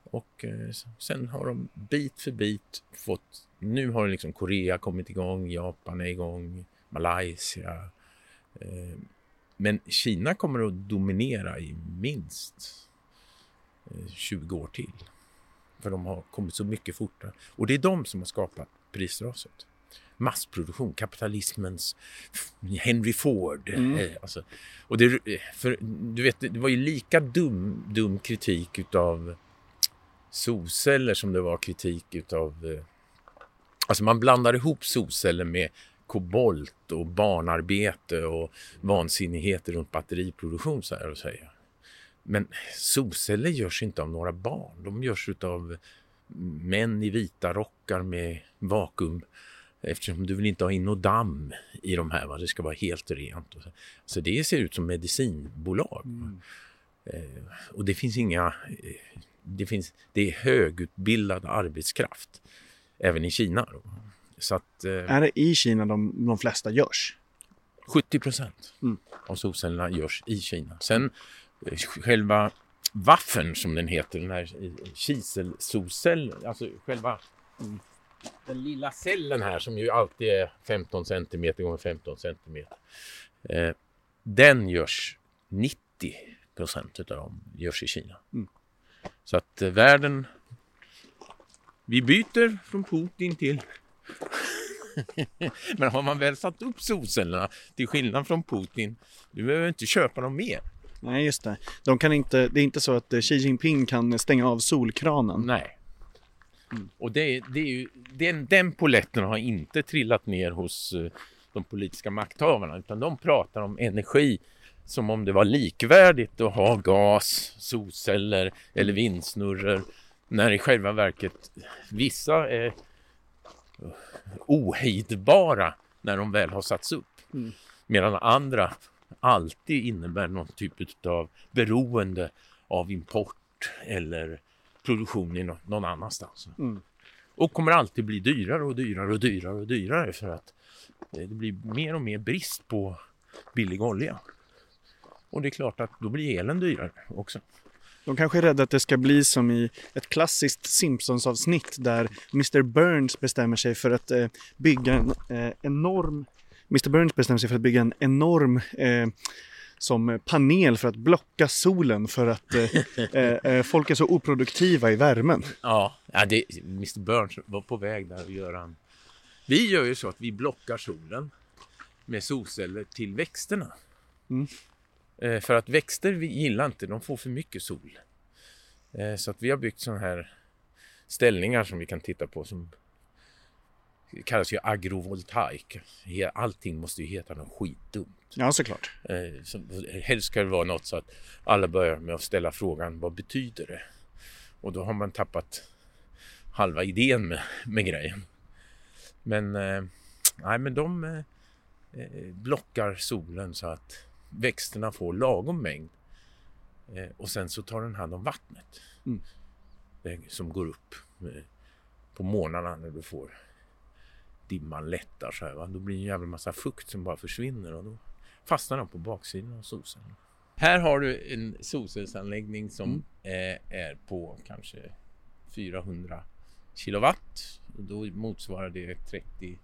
Och eh, sen har de bit för bit fått, nu har liksom Korea kommit igång, Japan är igång, Malaysia. Eh, men Kina kommer att dominera i minst eh, 20 år till. För de har kommit så mycket fortare. Och det är de som har skapat prisraset massproduktion, kapitalismens Henry Ford. Mm. Eh, Alltså, och det, för, du vet, det var ju lika dum, dum kritik utav solceller som det var kritik utav... eh, Alltså man blandar ihop solceller med kobolt och barnarbete och vansinnigheter runt batteriproduktion så här att säga. Men solceller görs inte av några barn. De görs av män i vita rockar med vakuum Eftersom du vill inte ha in något damm i de här. Va? Det ska vara helt rent. Så, så det ser ut som medicinbolag. Mm. Eh, och det finns inga... Eh, det, finns, det är högutbildad arbetskraft. Även i Kina. Då. Så att eh, Är det i Kina de, de flesta görs? 70 procent Mm. av solcellerna görs i Kina. Sen eh, själva waffeln som den heter, den här eh, kiselsolcell, alltså själva Mm. Den lilla cellen här som ju alltid är 15 centimeter gånger 15 centimeter. Eh, den görs 90 procent av dem görs i Kina. Mm. Så att eh, världen vi byter från Putin till [LAUGHS] men har man väl satt upp solcellerna till skillnad från Putin, du behöver inte köpa dem mer. Nej, just det. De kan inte, det är inte så att eh, Xi Jinping kan stänga av solkranen. Nej. Mm. Och det, är- det är ju, den, den poletten har inte trillat ner hos eh, de politiska makthavarna utan de pratar om energi som om det var likvärdigt att ha gas, solceller eller vindsnurror när i själva verket vissa är ohejdbara när de väl har satts upp. Mm. Medan andra alltid innebär någon typ av beroende av import eller produktion i nå- någon annanstans. Mm. Och kommer alltid bli dyrare och dyrare och dyrare och dyrare för att eh, det blir mer och mer brist på billig olja. Och det är klart att då blir elen dyrare också. De kanske är rädda att det ska bli som i ett klassiskt Simpsons-avsnitt där Mr. Burns bestämmer sig för att eh, bygga en eh, enorm Mr. Burns bestämmer sig för att bygga en enorm eh, som panel för att blocka solen för att eh, [LAUGHS] eh, eh, folk är så oproduktiva i värmen. Ja, ja det, Mr. Burns var på väg där att göra en... Vi gör ju så att vi blockar solen med solceller till växterna. Mm. Eh, för att växter vi gillar inte, de får för mycket sol. Eh, så att vi har byggt sådana här ställningar som vi kan titta på som kallas ju agrovoltaik. Allting måste ju heta något skitdumt. Ja, såklart. Eh, så, helst ska det vara något så att alla börjar med att ställa frågan vad betyder det? Och då har man tappat halva idén med, med grejen. Men, eh, nej, men de eh, eh blockar solen så att växterna får lagom mängd. Eh, och sen så tar den hand om vattnet Mm. eh, som går upp eh, på morgnarna när du får dimman lättar så här, va? Då blir det en jävla massa fukt som bara försvinner och då fastnar de på baksidan av solcellen. Här har du en solcellsanläggning som Mm. eh, är på kanske 400 kilowatt. Och då motsvarar det 30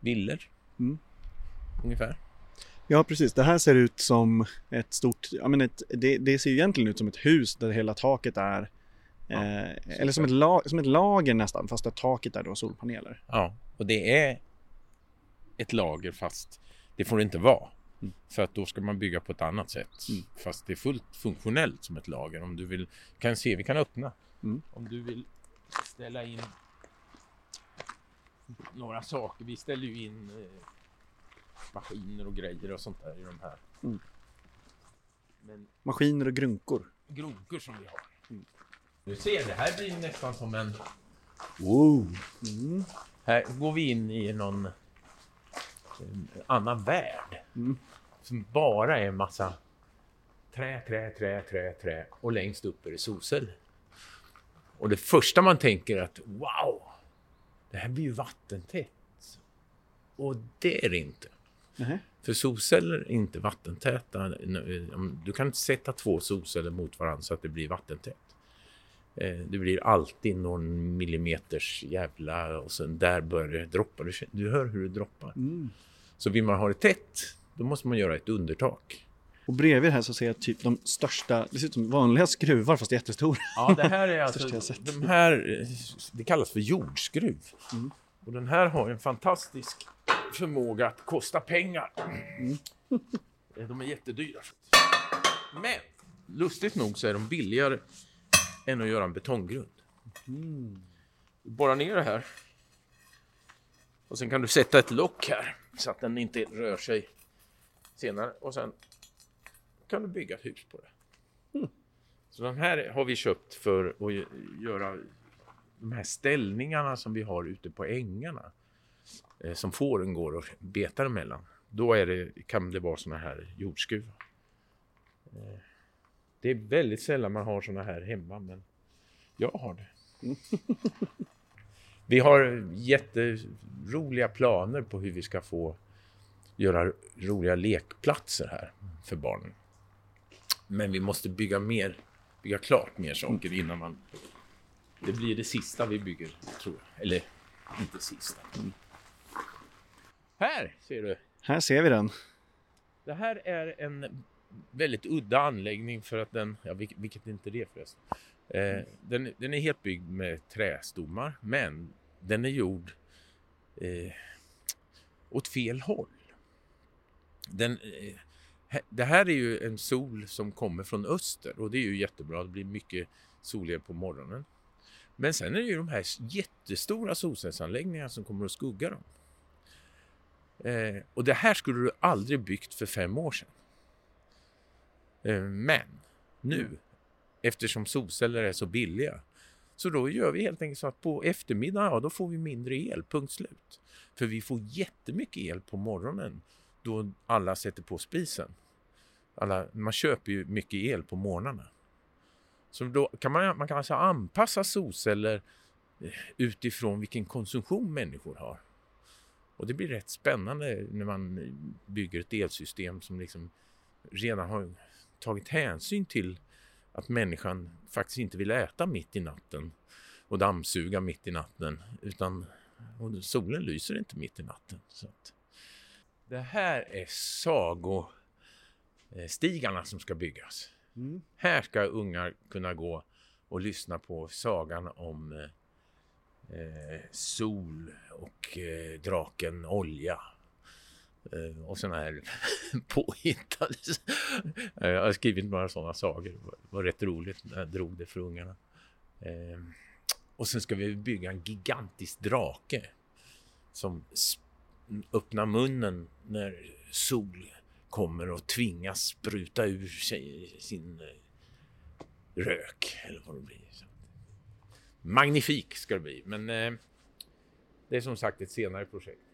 villor Mm. ungefär. Ja, precis. Det här ser ut som ett stort, ja men ett, det, det ser ju egentligen ut som ett hus där hela taket är Ja, eh, eller som ett, la, som ett lager nästan, fast där taket är då solpaneler. Ja, och det är ett lager fast det får det inte vara. Mm. För att då ska man bygga på ett annat sätt. Mm. Fast det är fullt funktionellt som ett lager. Om du vill, kan se, vi kan öppna. Mm. Om du vill ställa in några saker. Vi ställer ju in eh, maskiner och grejer och sånt där i de här. Mm. Men Maskiner och grunkor. gronkor som vi har. Mm. Du ser, det här blir nästan som en... Wow! Mm. Här går vi in i någon annan värld. Mm. Som bara är massa trä, trä, trä, trä, trä och längst upp är det solceller. Och det första man tänker är att wow, det här blir ju vattentätt. Och det är det inte. Nähä. För solceller är inte vattentäta. Du kan inte sätta två solceller mot varandra så att det blir vattentätt. Eh, Det blir alltid någon millimeters jävla och sen där börjar det droppa. Du, du hör hur det droppar. Mm. Så vill man ha det tätt, då måste man göra ett undertak. Och bredvid här så ser jag typ de största, det ser ut som vanliga skruvar fast jättestora. Ja, det här är [LAUGHS] alltså, de här, eh, det kallas för jordskruv. Mm. Och den här har en fantastisk förmåga att kosta pengar. Mm. [LAUGHS] De är jättedyra. Men lustigt nog så är de billigare än att göra en betonggrund. Mm. Borra ner det här. Och sen kan du sätta ett lock här så att den inte rör sig senare. Och sen kan du bygga ett hus på det. Så den här har vi köpt för att gö- göra de här ställningarna som vi har ute på ängarna. Eh, som fåren går och betar emellan. Då är det, kan det vara såna här jordskruvar. Det är väldigt sällan man har såna här hemma men jag har det. [LAUGHS] Vi har jätteroliga planer på hur vi ska få göra roliga lekplatser här för barnen. Men vi måste bygga mer, bygga klart mer saker innan man... Det blir det sista vi bygger, tror jag. Eller inte sista. Här ser du. Här ser vi den. Det här är en väldigt udda anläggning för att den, ja, vilket, vilket är inte det förresten. Eh, den, den är helt byggd med trästommar, men den är gjord eh, åt fel håll. Den, eh, det här är ju en sol som kommer från öster och det är ju jättebra. Det blir mycket soligare på morgonen. Men sen är det ju de här jättestora solcellsanläggningarna som kommer att skugga dem. Eh, och det här skulle du aldrig byggt för fem år sedan. Eh, men nu, eftersom solceller är så billiga, så då gör vi helt enkelt så att på eftermiddagen, ja då får vi mindre el, punkt slut. För vi får jättemycket el på morgonen då alla sätter på spisen. Alla, man köper ju mycket el på morgnarna. Så då kan man, man kan alltså anpassa solceller eh, utifrån vilken konsumtion människor har. Och det blir rätt spännande när man bygger ett elsystem som liksom redan har tagit hänsyn till att människan faktiskt inte vill äta mitt i natten och dammsuga mitt i natten utan och solen lyser inte mitt i natten. Så att, det här är sagostigarna som ska byggas. Mm. Här ska ungar kunna gå och lyssna på sagan om eh, sol och eh, draken olja. Eh, och sådana här [LAUGHS] påhittade... Eh, jag har skrivit några sådana sagor. Det var rätt roligt när jag drog det för ungarna. Ehm, och sen ska vi bygga en gigantisk drake som öppnar munnen när sol kommer och tvingas spruta ur sig sin eh, rök eller vad det blir. Magnifik ska det bli, men det är som sagt ett senare projekt.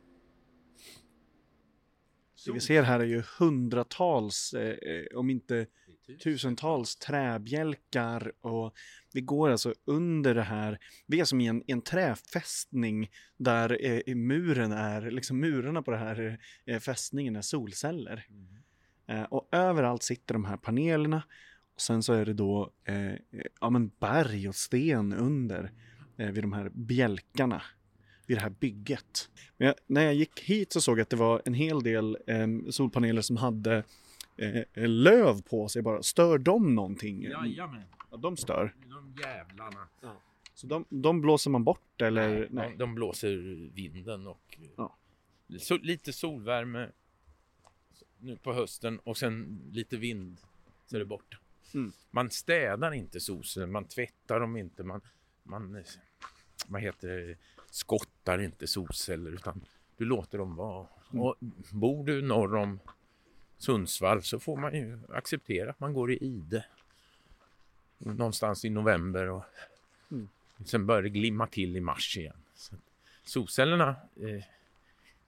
Det vi ser här är ju hundratals, eh, om inte tusentals träbjälkar och vi går alltså under det här. Vi är som i en, en träfästning där eh, muren är, liksom murarna på den här eh, fästningen är solceller. Mm. Eh, och överallt sitter de här panelerna och sen så är det då eh, ja, men berg och sten under eh, vid de här bjälkarna vid det här bygget. Men jag, när jag gick hit så såg jag att det var en hel del eh, solpaneler som hade eh, löv på sig bara. Stör de någonting? Jajamän, Ja, de stör. de jävlarna. Så de, de blåser man bort eller? Nej, Nej. De, de blåser vinden och Ja. så, lite solvärme nu på hösten och sen lite vind så är det borta. Mm. Man städar inte solceller, man tvättar dem inte, man, man eh, vad heter det, skottar inte solceller utan du låter dem vara. Och bor du norr om Sundsvall så får man ju acceptera att man går i ide någonstans i november och Mm. sen börjar det glimma till i mars igen. Så solcellerna eh,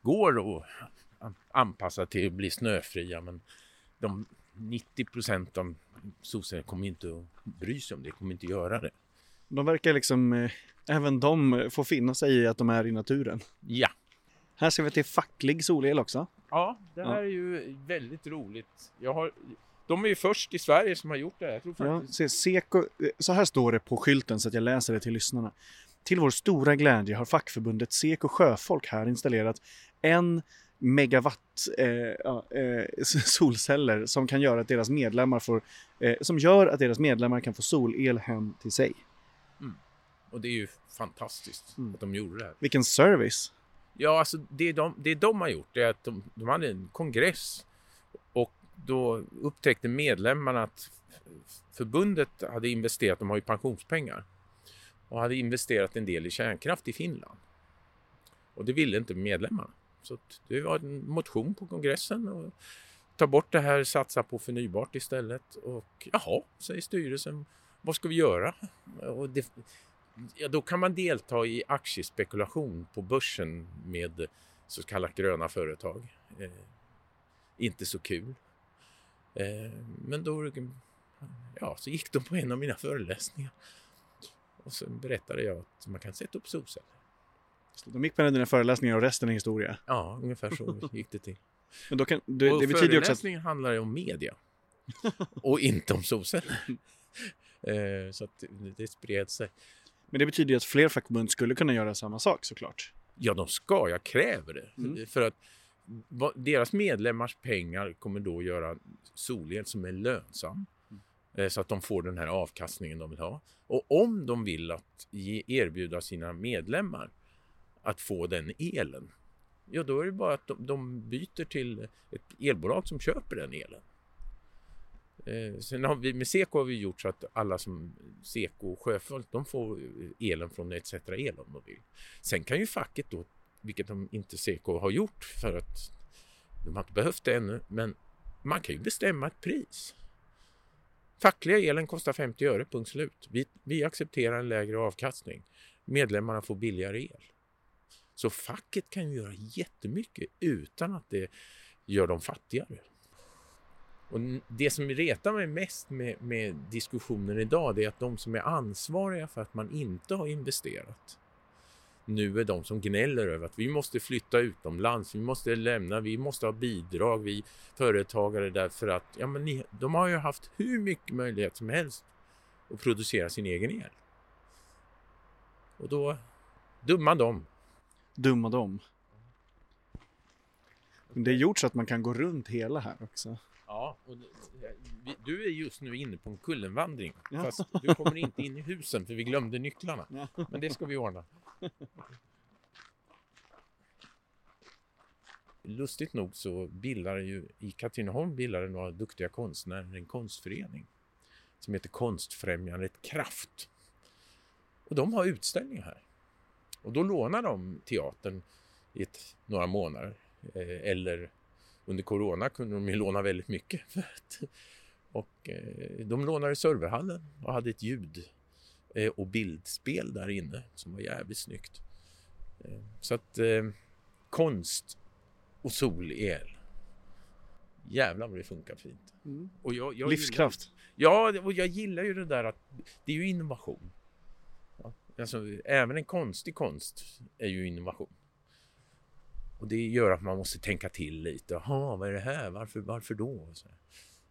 går att an- anpassa till att bli snöfria men de 90 procent av solceller kommer inte att bry sig om det, kommer inte göra det. De verkar liksom, eh, även de får finna sig i att de är i naturen. Ja, Här ser vi till facklig solel också. ja det här Ja. är ju väldigt roligt. Jag har, de är ju först i Sverige som har gjort det här. Jag tror Ja, se, Seko, så här står det på skylten så att jag läser det till lyssnarna. Till vår stora glädje har fackförbundet Seko Sjöfolk här installerat en megawatt eh, eh, [LAUGHS] solceller som kan göra att deras medlemmar får, eh, som gör att deras medlemmar kan få solel hem till sig. Och det är ju fantastiskt Mm. att de gjorde det här. Vilken service! Ja, alltså det de, det de har gjort är att de, de hade en kongress och då upptäckte medlemmarna att förbundet hade investerat, de har ju pensionspengar, och hade investerat en del i kärnkraft i Finland. Och det ville inte medlemmarna. Så det var en motion på kongressen och ta bort det här, satsa på förnybart istället. Och jaha, säger styrelsen, vad ska vi göra? Och det, ja, då kan man delta i aktiespekulation på börsen med så kallat gröna företag. Eh, inte så kul. Eh, men då ja, så gick de på en av mina föreläsningar. Och sen berättade jag att man kan sätta upp solceller. De gick med dina föreläsningar och resten är historia. Ja, ungefär så gick det till. Men då kan, det, och det betyder också att handlar ju om media. och inte om solceller. [LAUGHS] Eh, så att det- det spred sig. Men det betyder ju att fler fackförbund skulle kunna göra samma sak såklart. Ja, de ska. Jag kräver det. Mm. För att deras medlemmars pengar kommer då göra solel som är lönsam. eh, Så att de får den här avkastningen de vill ha. Och om de vill att ge, erbjuda sina medlemmar att få den elen. Ja, då är det bara att de, de byter till ett elbolag som köper den elen. Eh, sen har vi, med Seko har vi gjort så att alla som Seko sjöfolk, de får elen från ETC El om de vill. Sen kan ju facket då, vilket de inte Seko har gjort för att de har inte behövt det ännu, men man kan ju bestämma ett pris. Fackliga elen kostar 50 öre, punkt slut. Vi, vi accepterar en lägre avkastning. Medlemmarna får billigare el. Så facket kan ju göra jättemycket utan att det gör dem fattigare. Och det som retar mig mest med, med diskussionen idag det är att de som är ansvariga för att man inte har investerat nu är de som gnäller över att vi måste flytta utomlands, vi måste lämna, vi måste ha bidrag, vi företagare därför att ja, men ni, de har ju haft hur mycket möjlighet som helst att producera sin egen el. Och då, dumma dem. Dumma dem. Det är gjort så att man kan gå runt hela här också. Ja, och du är just nu inne på en kullenvandring. Ja. Fast du kommer inte in i husen för vi glömde nycklarna. Ja. Men det ska vi ordna. Lustigt nog så bildar ju i Katrineholm bildade några duktiga konstnärer en konstförening som heter Konstfrämjandet Kraft. Och de har utställningar här. Och då lånar de teatern i ett, några månader. Eh, eller under corona kunde de ju låna väldigt mycket. Och eh, de lånade serverhallen och hade ett ljud eh, och bildspel där inne som var jävligt snyggt. Eh, så att konst och solel. Jävlar vad det funkar fint. Mm. Och jag, jag Livskraft. Gillar, ja, och jag gillar ju det där att det är ju innovation. Ja, alltså, även en konstig konst är ju innovation. Och det gör att man måste tänka till lite. Jaha, vad är det här? Varför, varför då? Så,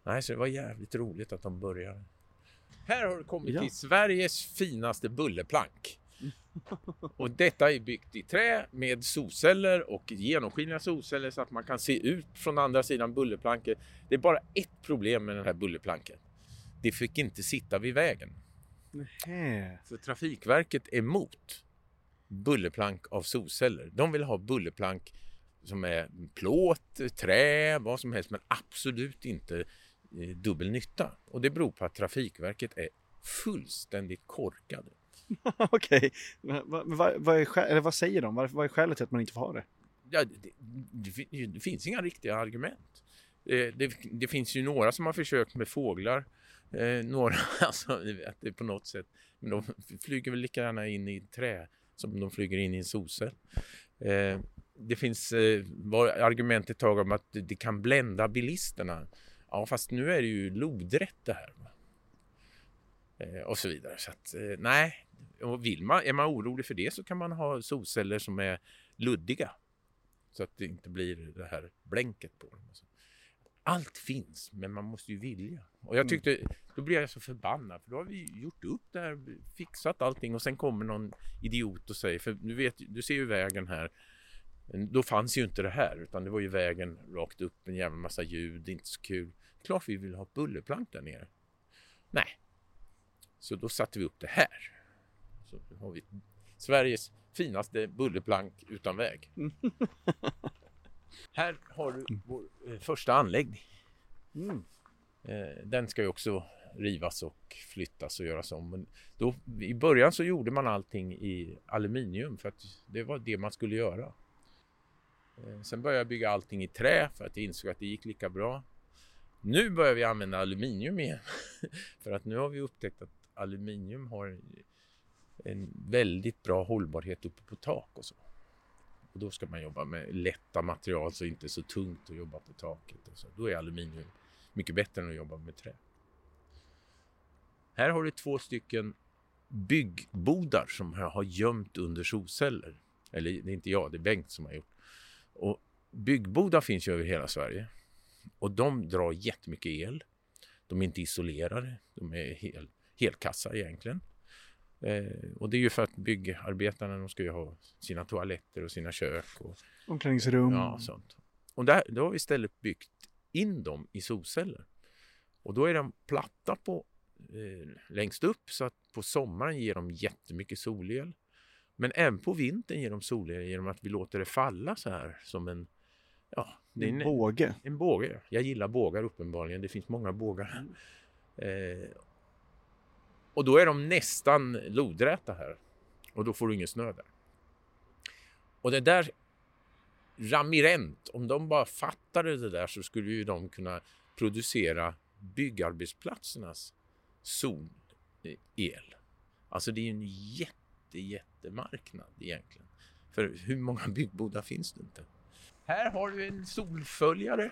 nej, så det var jävligt roligt att de började. Här har du kommit Ja. till Sveriges finaste bullerplank. [LAUGHS] Och detta är byggt i trä med solceller och genomskinliga solceller så att man kan se ut från andra sidan bullerplanket. Det är bara ett problem med den här bullerplanket. Det fick inte sitta vid vägen. Nähä. För Trafikverket är emot bullerplank av solceller. De vill ha bullerplank som är plåt, trä, vad som helst men absolut inte eh, dubbel nytta. Och det beror på att Trafikverket är fullständigt korkade. [LAUGHS] Okej, Men vad, vad, vad, vad säger de? Vad, vad är skälet till att man inte får ha det? Ja, det, det, det finns inga riktiga argument. Eh, Det, det finns ju några som har försökt med fåglar. Eh, några, [LAUGHS] alltså att det på något sätt, men de flyger väl lika gärna in i trä som de flyger in i en solcell. Eh, det finns eh, var argument ett tag om att det, det kan blända bilisterna. Ja, fast nu är det ju lodrätt det här. Eh, och så vidare. Så att, eh, nej, och vill man, är man orolig för det så kan man ha solceller som är luddiga. Så att det inte blir det här blänket på dem. Allt finns, men man måste ju vilja. Och jag tyckte, då blir jag så förbannad, för då har vi gjort upp det här, fixat allting och sen kommer någon idiot och säger, för du vet, du ser ju vägen här, då fanns ju inte det här, utan det var ju vägen rakt upp, en jävla massa ljud, inte så kul. Klart vi vill ha ett bullerplank där nere. Nej. Så då satte vi upp det här. Så nu har vi Sveriges finaste bullerplank utan väg. [LAUGHS] Här har du vår eh, första anläggning. Mm. Eh, den ska ju också rivas och flyttas och göras om. Men då, I början så gjorde man allting i aluminium för att det var det man skulle göra. Eh, sen började jag bygga allting i trä för att jag insåg att det gick lika bra. Nu börjar vi använda aluminium igen. [LAUGHS] för att nu har vi upptäckt att aluminium har en väldigt bra hållbarhet uppe på tak och så. Och då ska man jobba med lätta material så inte så tungt att jobba på taket. Och så. Då är aluminium mycket bättre än att jobba med trä. Här har du två stycken byggbodar som jag har gömt under solceller. Eller det är inte jag, det är Bengt som har gjort. Och byggbodar finns ju över hela Sverige. Och de drar jättemycket el. De är inte isolerade, de är hel, helkassa egentligen. Eh, och det är ju för att byggarbetarna de ska ju ha sina toaletter och sina kök och Omklädningsrum. Ja, sånt. Och där, då har vi istället byggt in dem i solceller. Och då är de platta på eh, längst upp så att på sommaren ger de jättemycket solel. Men även på vintern ger de solel genom att vi låter det falla så här som en Ja, en en, båge. en båge. Jag gillar bågar uppenbarligen. Det finns många bågar. Eh, och då är de nästan lodräta här. Och då får du ingen snö där. Och det där Ramirent, om de bara fattade det där så skulle ju de kunna producera byggarbetsplatsernas solel. Alltså det är ju en jätte, jättemarknad egentligen. För hur många byggbodar finns det inte? Här har du en solföljare.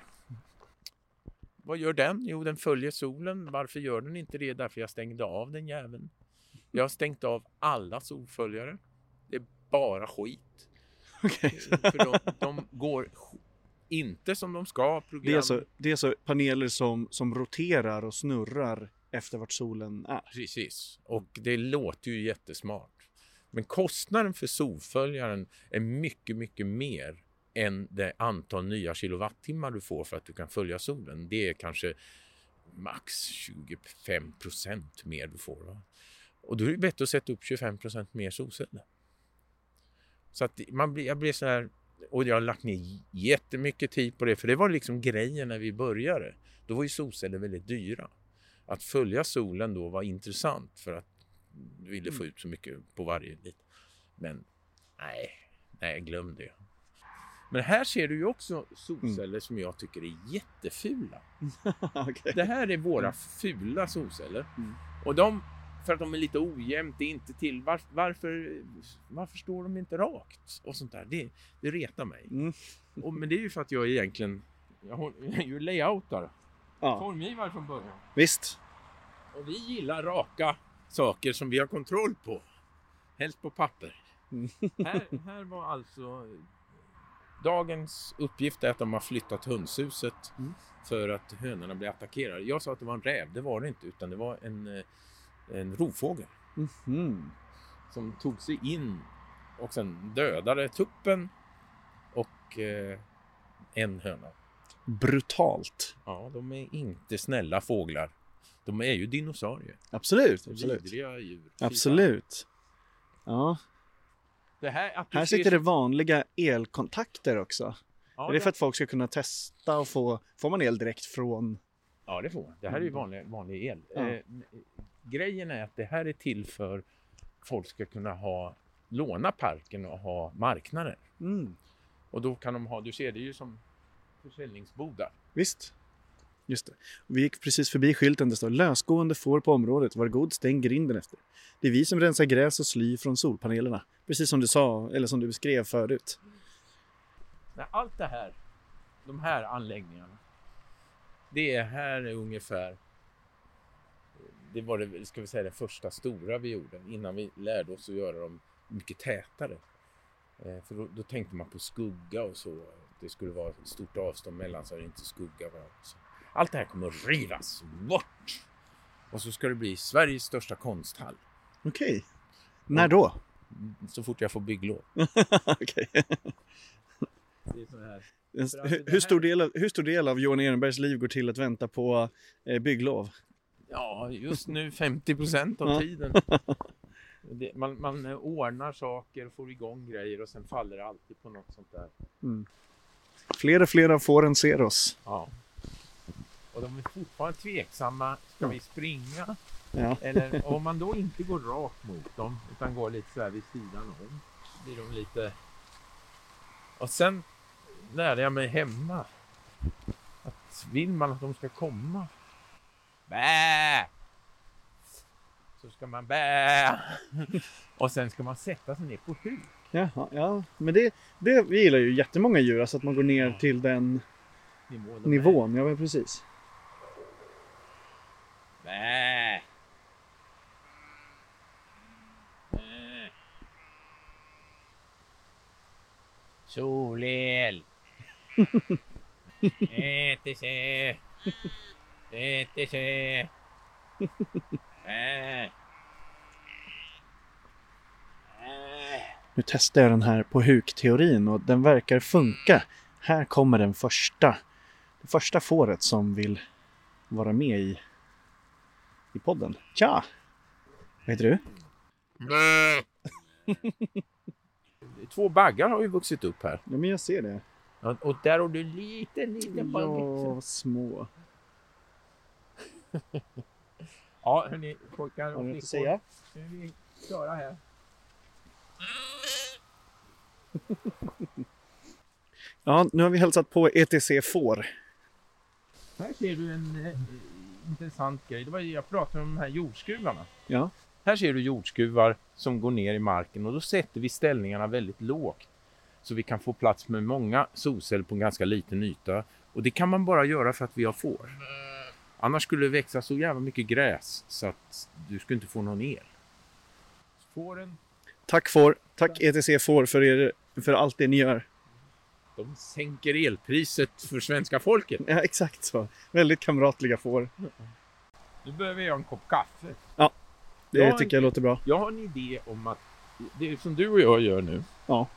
Vad gör den? Jo, den följer solen. Varför gör den inte det? Därför jag stängde av den jäveln. Jag har stängt av alla solföljare. Det är bara skit. Okej. För de, de går inte som de ska. Program. Det är, alltså, det är alltså paneler som, som roterar och snurrar efter vart solen är. Precis, och det låter ju jättesmart. Men kostnaden för solföljaren är mycket, mycket mer än det antal nya kilowattimmar du får för att du kan följa solen. Det är kanske max 25 procent mer du får. Va? Och då är det bättre att sätta upp 25 procent mer solceller. Så att man blir, jag blir så här, och jag har lagt ner jättemycket tid på det, för det var liksom grejen när vi började. Då var ju solceller väldigt dyra. Att följa solen då var intressant för att du ville få ut så mycket på varje lit. Men nej, nej, glöm det. Men här ser du ju också solceller som jag tycker är jättefula. [LAUGHS] Okej. Det här är våra Mm. fula solceller. Mm. Och de, för att de är lite ojämnt, det är inte till. Var, varför, varför står de inte rakt? Och sånt där. Det, det retar mig. Mm. Och, men det är ju för att jag egentligen, jag jag är ju layoutare. Ja, Formgivare från början. visst. Och vi gillar raka saker som vi har kontroll på. Helst på papper. Mm. här, [LAUGHS] här var alltså dagens uppgift är att de har flyttat hönshuset Mm. för att hönorna blir attackerade. Jag sa att det var en räv, det var det inte utan det var en, eh, en rovfågel Mhm. som tog sig in och sen dödade tuppen och eh, en höna. Brutalt. Ja, de är inte snälla fåglar. De är ju dinosaurier. Absolut, absolut. Vidriga djur. Absolut. Ja, här, att här ser sitter det vanliga elkontakter också. Ja, är det för att folk ska kunna testa och få, får man el direkt från? Ja, det får man. Det här är ju vanlig, vanlig el. Ja. Eh, grejen är att det här är till för folk ska kunna ha låna parken och ha marknader. Mm. Och då kan de ha, du ser det ju som försäljningsbodar. Visst. Just det. Vi gick precis förbi skylten det står lösgående får på området. Var god, stäng grinden efter. Det är vi som rensar gräs och sly från solpanelerna. Precis som du sa, eller som du beskrev förut. Nej, allt det här, de här anläggningarna, det är här är ungefär det var det, ska vi säga, det första stora vi gjorde innan vi lärde oss att göra dem mycket tätare. Eh, för då, då tänkte man på skugga och så. Det skulle vara ett stort avstånd mellan så att det inte skugga varandra. Allt det här kommer att rivas bort. Och så ska det bli Sveriges största konsthall. Okej. När då? Så fort jag får bygglov. [LAUGHS] Okej. Hur, stor del av, hur stor del av Johan Ehrenbergs liv går till att vänta på eh, bygglov? Ja, just nu 50 procent av tiden. [LAUGHS] Det, man, man ordnar saker, får igång grejer och sen faller det alltid på något sånt där. Fler och fler av fåren ser oss. Ja. Och de är fortfarande tveksamma. Ska vi springa? Ja. Eller om man då inte går rakt mot dem utan går lite så här vid sidan om. Blir de lite... Och sen lärde jag mig hemma att vill man att de ska komma Bä! Så ska man bä! Och sen ska man sätta sig ner på huk. Jaha, ja. Men det, det gillar ju jättemånga djur, alltså att man går ner till den Nivå de är. nivån. Ja, precis. Bä! Bä! Solel! Bä! Bä! Nu testar jag den här på huk-teorin och den verkar funka. Här kommer den första. Det första fåret som vill vara med i, i podden. Tja! Vad heter du? Bä! [LAUGHS] Två baggar har ju vuxit upp här. Ja, men jag ser det. Ja, Och där har du en liten, liten bagge. Ja, små. [LAUGHS] Ja, hörni pojkar och flickor. säga? Nu är vi klara här. [LAUGHS] Ja, nu har vi hälsat på ETC får. Här ser du en eh, intressant grej. Det var jag pratade om de här jordskruvarna. Ja. Här ser du jordskruvar som går ner i marken och då sätter vi ställningarna väldigt lågt. Så vi kan få plats med många solceller på en ganska liten yta. Och det kan man bara göra för att vi har får. Annars skulle det växa så jävla mycket gräs så att du skulle inte få någon el. Fåren Tack får. Tack ETC får för, er, för allt det ni gör. De sänker elpriset för svenska folket. Ja, exakt så. Väldigt kamratliga får. Nu behöver jag en kopp kaffe. Det Ja, tycker jag låter bra. Jag har en idé om att det som du och jag gör nu. Ja.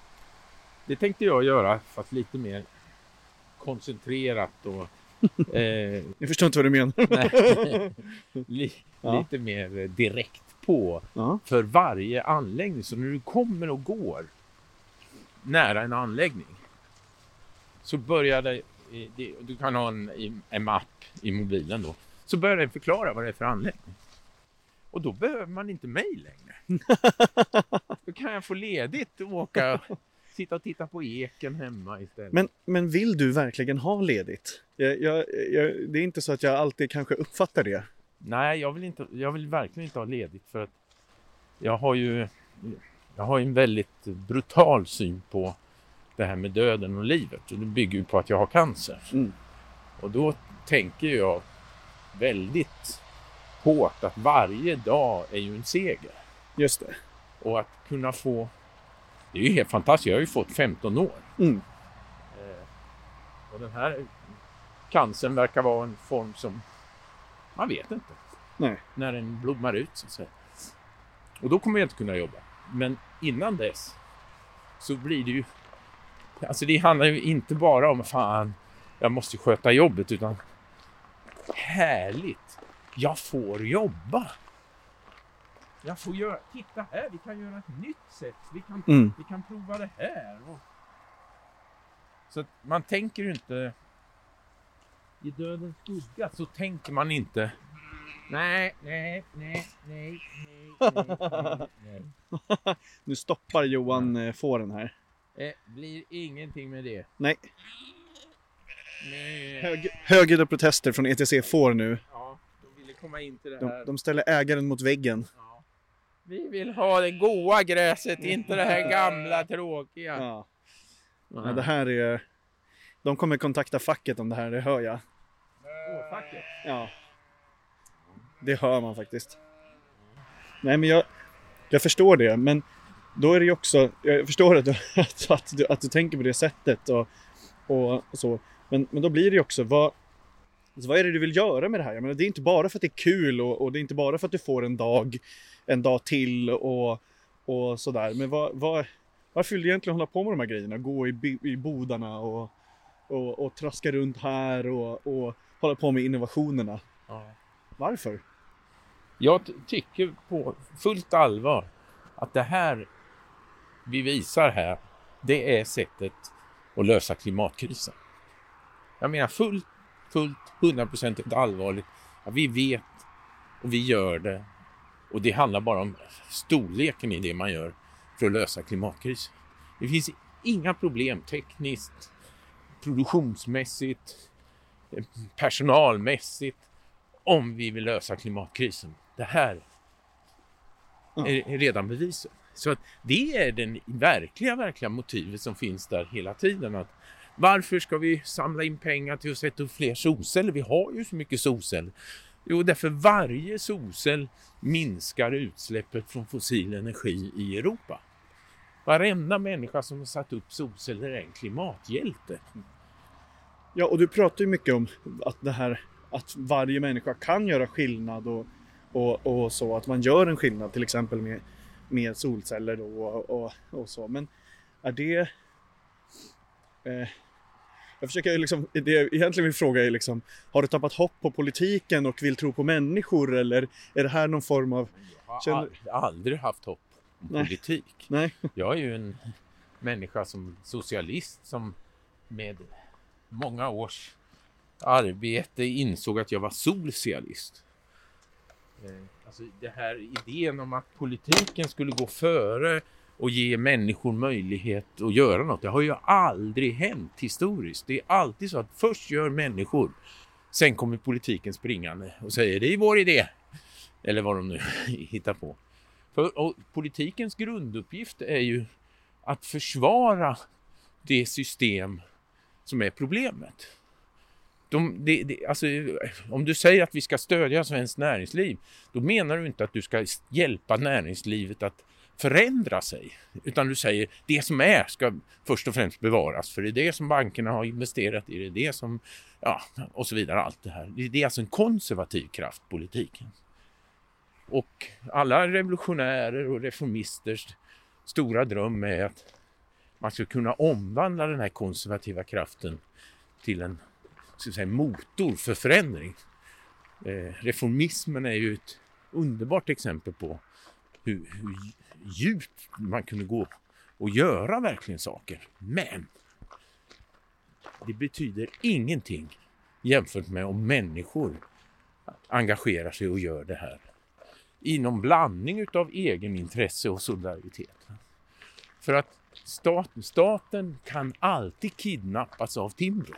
Det tänkte jag göra fast lite mer koncentrerat och [LAUGHS] eh, Jag förstår inte vad du menar. [LAUGHS] li, Ja. lite mer direkt på Ja. för varje anläggning. Så när du kommer och går nära en anläggning så det du kan ha en, en mapp i mobilen då, så börjar den förklara vad det är för anläggning. Och då behöver man inte mig längre. [LAUGHS] då kan jag få ledigt och åka sitta och titta på eken hemma istället. Men, men vill du verkligen ha ledigt? Jag, jag, jag, det är inte så att jag alltid kanske uppfattar det. Nej, jag vill, inte, jag vill verkligen inte ha ledigt för att jag har ju jag har en väldigt brutal syn på det här med döden och livet. Och det bygger ju på att jag har cancer. Mm. Och då tänker jag väldigt hårt att varje dag är ju en seger. Just det. Och att kunna få... Det är ju helt fantastiskt. Jag har ju fått 15 år. Mm. Eh, och den här cancern verkar vara en form som man vet inte Nej. när den blommar ut så att säga. Och då kommer jag inte kunna jobba. Men innan dess så blir det ju... Alltså det handlar ju inte bara om fan, jag måste sköta jobbet utan härligt, jag får jobba. Jag får göra, titta här, vi kan göra ett nytt sätt. Vi kan Mm. vi kan prova det här. Och... Så man tänker ju inte... I dödens skugga så tänker man inte... Nej, nej, nej, nej, nej, nej, nej, nej. [LAUGHS] Nu stoppar Johan eh, fåren här. Det blir ingenting med det. Nej. Hög, högljudda protester från ETC får nu. Ja, de ville komma in till det De, här. de ställer ägaren mot väggen. Ja. Vi vill ha det goa gräset, inte det här gamla tråkiga. Ja. Ja, det här är... De kommer kontakta facket om det här, det hör jag. Åh, facket. Ja. Det hör man faktiskt. Nej men jag, jag förstår det men då är det ju också, jag förstår att du, [LAUGHS] att, att, du, att du tänker på det sättet och, och, och så. Men, men då blir det ju också, vad, alltså, vad är det du vill göra med det här? Jag menar, det är inte bara för att det är kul och, och det är inte bara för att du får en dag, en dag till och, och sådär. Men vad, vad, varför vill du egentligen hålla på med de här grejerna? Gå i, i bodarna och, och, och traska runt här och, och hålla på med innovationerna. Ja. Varför? Jag tycker på fullt allvar att det här vi visar här, det är sättet att lösa klimatkrisen. Jag menar fullt, fullt, hundraprocentigt allvarligt. Att vi vet och vi gör det. Och det handlar bara om storleken i det man gör för att lösa klimatkrisen. Det finns inga problem tekniskt, produktionsmässigt, personalmässigt om vi vill lösa klimatkrisen. Det här Ja. är är redan bevisat. Så att det är den verkliga, verkliga motivet som finns där hela tiden. Att varför ska vi samla in pengar till att sätta upp fler solceller? Vi har ju så mycket solceller. Jo, därför varje solcell minskar utsläppet från fossil energi i Europa. Varenda människa som har satt upp solceller är en klimathjälte. Ja, och du pratar ju mycket om att det här att varje människa kan göra skillnad och, och, och så, att man gör en skillnad till exempel med, med solceller då och, och, och så. Men är det... Eh, jag försöker liksom, det jag egentligen vill fråga är liksom, har du tappat hopp på politiken och vill tro på människor eller är det här någon form av... Jag har aldrig haft hopp om Nej. politik. Nej. Jag är ju en människa som socialist som med många års arbete insåg att jag var socialist. Eh, alltså det här idén om att politiken skulle gå före och ge människor möjlighet att göra något. Det har ju aldrig hänt historiskt. Det är alltid så att först gör människor, sen kommer politiken springande och säger det är vår idé. Eller vad de nu [LAUGHS] hittar på. För, och politikens grunduppgift är ju att försvara det system som är problemet. De, de, de, alltså, om du säger att vi ska stödja svenskt näringsliv, då menar du inte att du ska hjälpa näringslivet att förändra sig. Utan du säger det som är ska först och främst bevaras för det är det som bankerna har investerat i, det är det som, ja och så vidare, allt det här. Det är alltså en konservativ kraft, politiken. Och alla revolutionärer och reformisters stora dröm är att man ska kunna omvandla den här konservativa kraften till en ska säga, motor för förändring. Eh, reformismen är ju ett underbart exempel på hur, hur djupt man kunde gå och göra verkligen saker. Men det betyder ingenting jämfört med om människor engagerar sig och gör det här i någon blandning utav egenintresse och solidaritet. För att staten, staten kan alltid kidnappas av Timbro.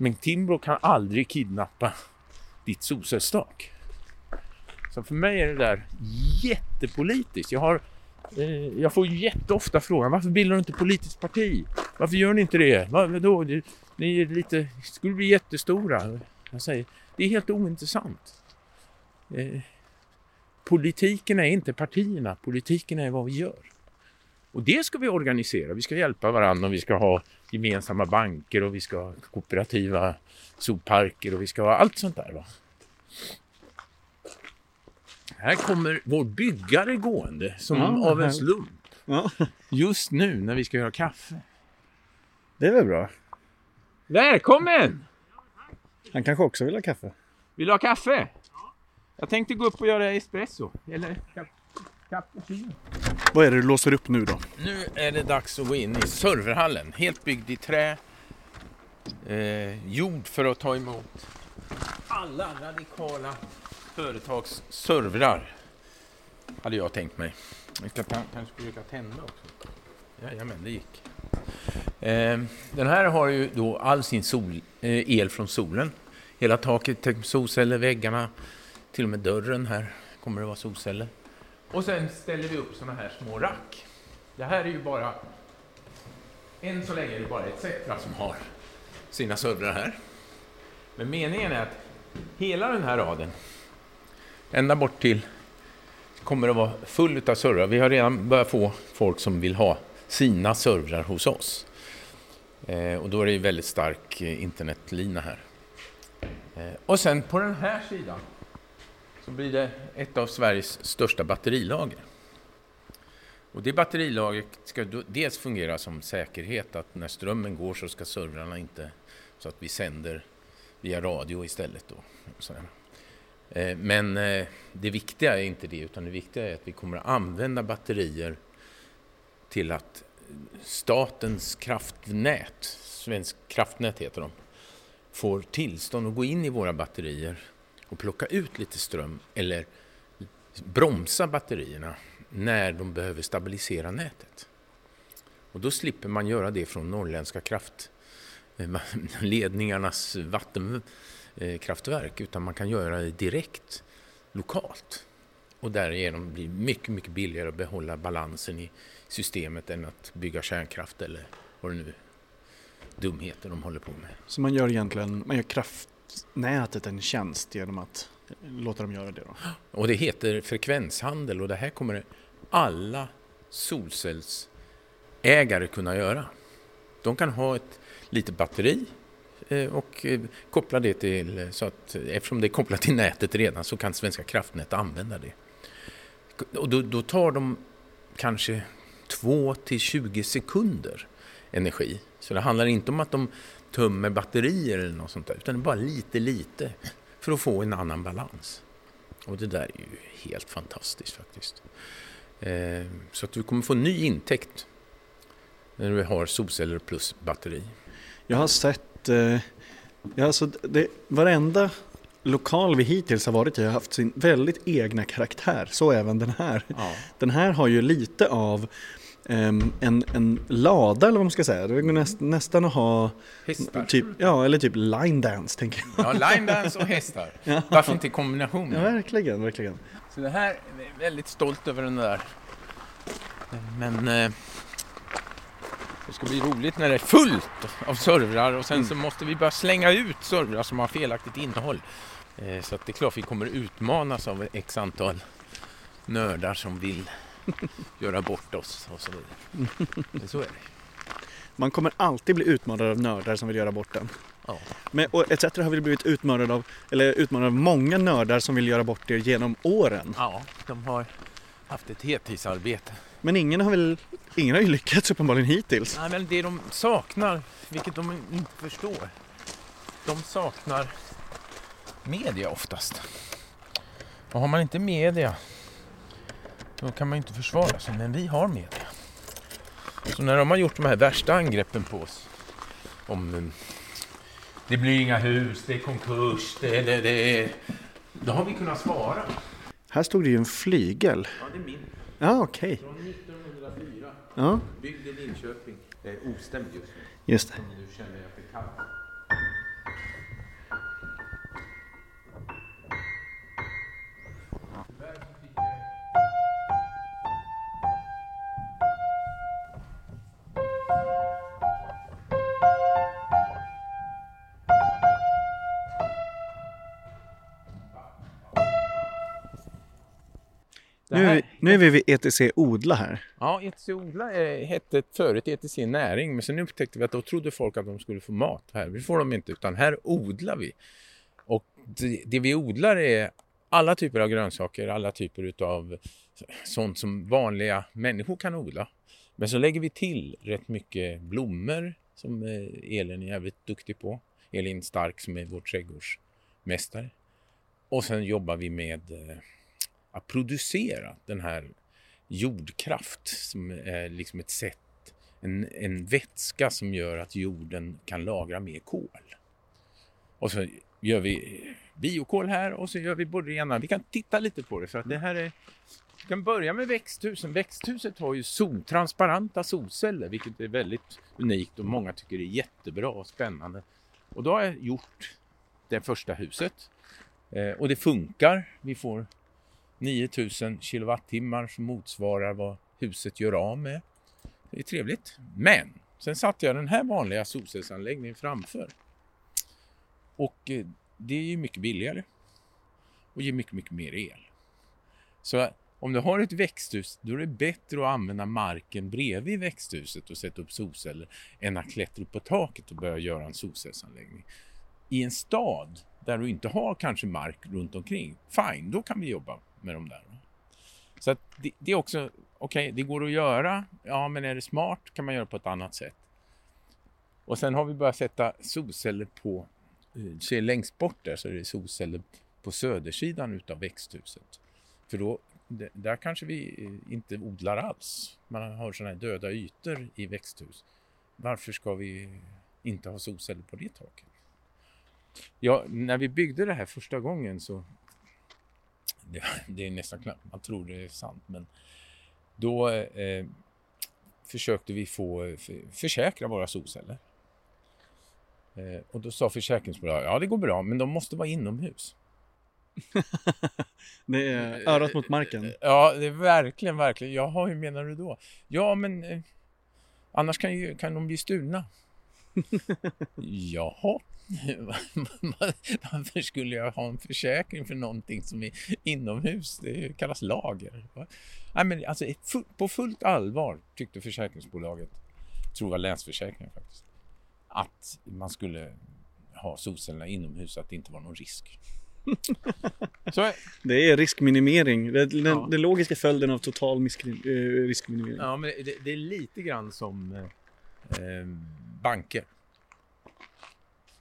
Men Timbro kan aldrig kidnappa ditt solcellstak. Så för mig är det där jättepolitiskt. Jag, har, eh, jag får jätteofta frågan varför bildar du inte politiskt parti? Varför gör ni inte det? Vadå? Ni är lite, skulle bli jättestora. Jag säger, det är helt ointressant. Eh, politiken är inte partierna, politiken är vad vi gör. Och det ska vi organisera. Vi ska hjälpa varandra och vi ska ha gemensamma banker och vi ska ha kooperativa sopparker och vi ska ha allt sånt där. Va? Här kommer vår byggare gående som ja, av en slump. Ja. Just nu när vi ska göra kaffe. Det är väl bra. Välkommen! Han kanske också vill ha kaffe. Vill du ha kaffe? Jag tänkte gå upp och göra espresso. Eller cappuccino. Vad är det du låser upp nu då? Nu är det dags att gå in i serverhallen. Helt byggd i trä. Eh, gjord för att ta emot alla radikala företags servrar. Hade jag tänkt mig. Vi ska kanske försöka tända också. Jajamän, det gick. Eh, den här har ju då all sin sol, eh, el från solen. Hela taket solceller, väggarna, till och med dörren här kommer det vara solceller. Och sen ställer vi upp såna här små rack. Det här är ju bara, än så länge är det bara ett som har sina servrar här. Men meningen är att hela den här raden, ända bort till, kommer att vara full av servrar. Vi har redan börjat få folk som vill ha sina servrar hos oss. Eh, och då är det ju väldigt stark eh, internetlina här. Eh, och sen på den här sidan så blir det ett av Sveriges största batterilager. Och det batterilagret ska dels fungera som säkerhet, att när strömmen går så ska servrarna inte, så att vi sänder via radio istället. Då. Eh, men eh, det viktiga är inte det, utan det viktiga är att vi kommer att använda batterier till att statens kraftnät, Svensk kraftnät heter de, får tillstånd att gå in i våra batterier och plocka ut lite ström eller bromsa batterierna när de behöver stabilisera nätet. Och då slipper man göra det från norrländska kraftledningarnas eh, [LAUGHS] vattenkraftverk eh, utan man kan göra det direkt lokalt. Och därigenom blir det mycket, mycket billigare att behålla balansen i systemet än att bygga kärnkraft eller vad det nu är dumheter de håller på med. Så man gör egentligen man gör kraft nätet en tjänst genom att låta dem göra det. Då. Och det heter frekvenshandel och det här kommer alla solcellsägare kunna göra. De kan ha ett litet batteri eh, och eh, koppla det till, eh, så att eftersom det är kopplat till nätet redan så kan Svenska kraftnät använda det. Och då, då tar de kanske 2 till 20 sekunder energi. Så det handlar inte om att de tömmer batterier eller något sånt där, utan bara lite, lite för att få en annan balans. Och det där är ju helt fantastiskt faktiskt. Eh, så att du kommer få ny intäkt när du har solceller plus batteri. Jag har sett, eh, alltså det, varenda lokal vi hittills har varit i har haft sin väldigt egna karaktär, så även den här. Ja. Den här har ju lite av en, en lada eller vad man ska säga. Det går näst, nästan att ha hästar. Typ, ja, eller typ line dance tänker jag. Ja, line dance och hästar. [LAUGHS] ja. Varför inte kombinationen? Ja, verkligen, verkligen. Så det här, är väldigt stolt över den där. Men eh, det ska bli roligt när det är fullt av servrar och sen mm. så måste vi börja slänga ut servrar som har felaktigt innehåll. Eh, så att det är klart vi kommer utmanas av x antal nördar som vill [LAUGHS] göra bort oss och så vidare. Men så är det. Man kommer alltid bli utmanad av nördar som vill göra bort den. Ja. Men, och ETC har väl blivit utmanad av, eller utmanad av många nördar som vill göra bort det genom åren. ja, de har haft ett heltidsarbete. Men ingen har väl, ingen har ju lyckats uppenbarligen hittills. Nej, men det de saknar, vilket de inte förstår, de saknar media oftast. Och har man inte media, då kan man inte försvara sig. Men vi har media. Så när de har gjort de här värsta angreppen på oss, om eh, det blir inga hus, det är konkurs, det, det, det, då har vi kunnat svara. Här stod det ju en flygel. Ja, det är min. Ja, okej. Från 1904, Ja, byggd i Linköping. Det är ostämd just nu. just det. Nu känner jag för kallt. Nu är, vi, nu är vi vid ETC Odla här. Ja, ETC Odla eh, hette förut ETC Näring, men sen upptäckte vi att då trodde folk att de skulle få mat här. Det får de inte, utan här odlar vi. Och det, det vi odlar är alla typer av grönsaker, alla typer av sånt som vanliga människor kan odla. Men så lägger vi till rätt mycket blommor som eh, Elin är jävligt duktig på. Elin Stark som är vår trädgårdsmästare. Och sen jobbar vi med eh, att producera den här jordkraft som är liksom ett sätt, en, en vätska som gör att jorden kan lagra mer kol. Och så gör vi biokol här och så gör vi både det ena. Vi kan titta lite på det för att det här är vi kan börja med växthusen. Växthuset har ju sol, transparenta solceller vilket är väldigt unikt och många tycker det är jättebra och spännande. Och då har jag gjort det första huset eh, och det funkar. Vi får 9000 kilowattimmar som motsvarar vad huset gör av med. Det är trevligt. Men sen satte jag den här vanliga solcellsanläggningen framför. Och eh, det är ju mycket billigare och ger mycket, mycket mer el. Så om du har ett växthus, då är det bättre att använda marken bredvid växthuset och sätta upp solceller än att klättra upp på taket och börja göra en solcellsanläggning. I en stad där du inte har kanske mark runt omkring, fine, då kan vi jobba med de där. Så att det, det är också, okej, okay, det går att göra, ja men är det smart kan man göra på ett annat sätt. Och sen har vi börjat sätta solceller på, eh, se längst bort där så är det solceller på södersidan utav växthuset. För då, där kanske vi eh, inte odlar alls. Man har sådana här döda ytor i växthus. Varför ska vi inte ha solceller på det taket? Ja, när vi byggde det här första gången så det, det är nästan knappt, man tror det är sant, men då eh, försökte vi få för, försäkra våra solceller. Eh, och då sa försäkringsbolaget, ja det går bra, men de måste vara inomhus. [LAUGHS] det är örat mot marken. Ja, det är verkligen, verkligen. Jaha, hur menar du då? Ja, men eh, annars kan, ju, kan de bli stulna. Jaha, [LAUGHS] varför skulle jag ha en försäkring för någonting som är inomhus? Det kallas lager. Nej, men alltså, på fullt allvar tyckte försäkringsbolaget, tror jag Länsförsäkringen faktiskt, att man skulle ha solcellerna inomhus, att det inte var någon risk. [LAUGHS] Så, det är riskminimering, det, den, ja. den logiska följden av total riskminimering. Ja, men det, det är lite grann som eh, banker.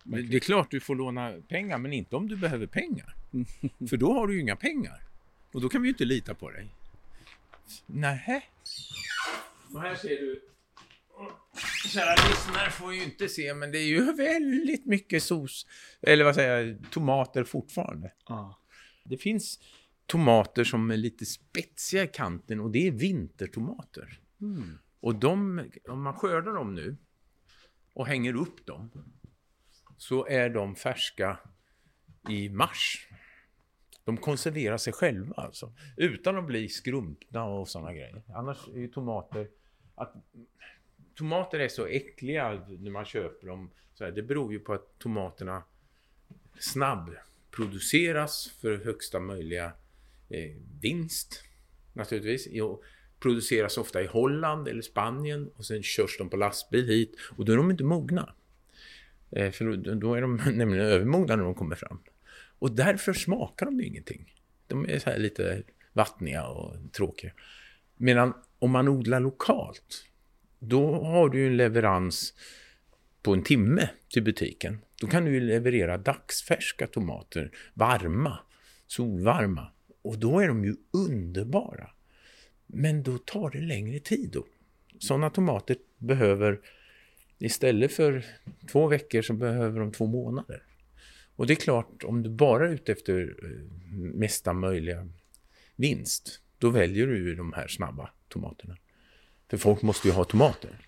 Det är klart du får låna pengar, men inte om du behöver pengar. [LAUGHS] För då har du ju inga pengar. Och då kan vi ju inte lita på dig. Nähä. Och här ser du. Kära lyssnare får ju inte se, men det är ju väldigt mycket sos, eller vad säger jag, tomater fortfarande. Ah. Det finns tomater som är lite spetsiga i kanten och det är vintertomater. Mm. Och de, om man skördar dem nu och hänger upp dem så är de färska i mars. De konserverar sig själva alltså, utan att bli skrumpna och sådana grejer. Annars är ju tomater... Att, tomater är så äckliga när man köper dem. Så här, det beror ju på att tomaterna snabbproduceras för högsta möjliga eh, vinst. Naturligtvis. Jo, produceras ofta i Holland eller Spanien och sen körs de på lastbil hit och då är de inte mogna. Eh, för då är de [LAUGHS] nämligen övermogna när de kommer fram. Och därför smakar de ingenting. De är så lite vattniga och tråkiga. Medan om man odlar lokalt, då har du en leverans på en timme till butiken. Då kan du leverera dagsfärska tomater, varma, solvarma. Och då är de ju underbara. Men då tar det längre tid då. Sådana tomater behöver, istället för två veckor så behöver de två månader. Och det är klart, om du bara är ute efter eh, mesta möjliga vinst, då väljer du de här snabba tomaterna. För folk måste ju ha tomater.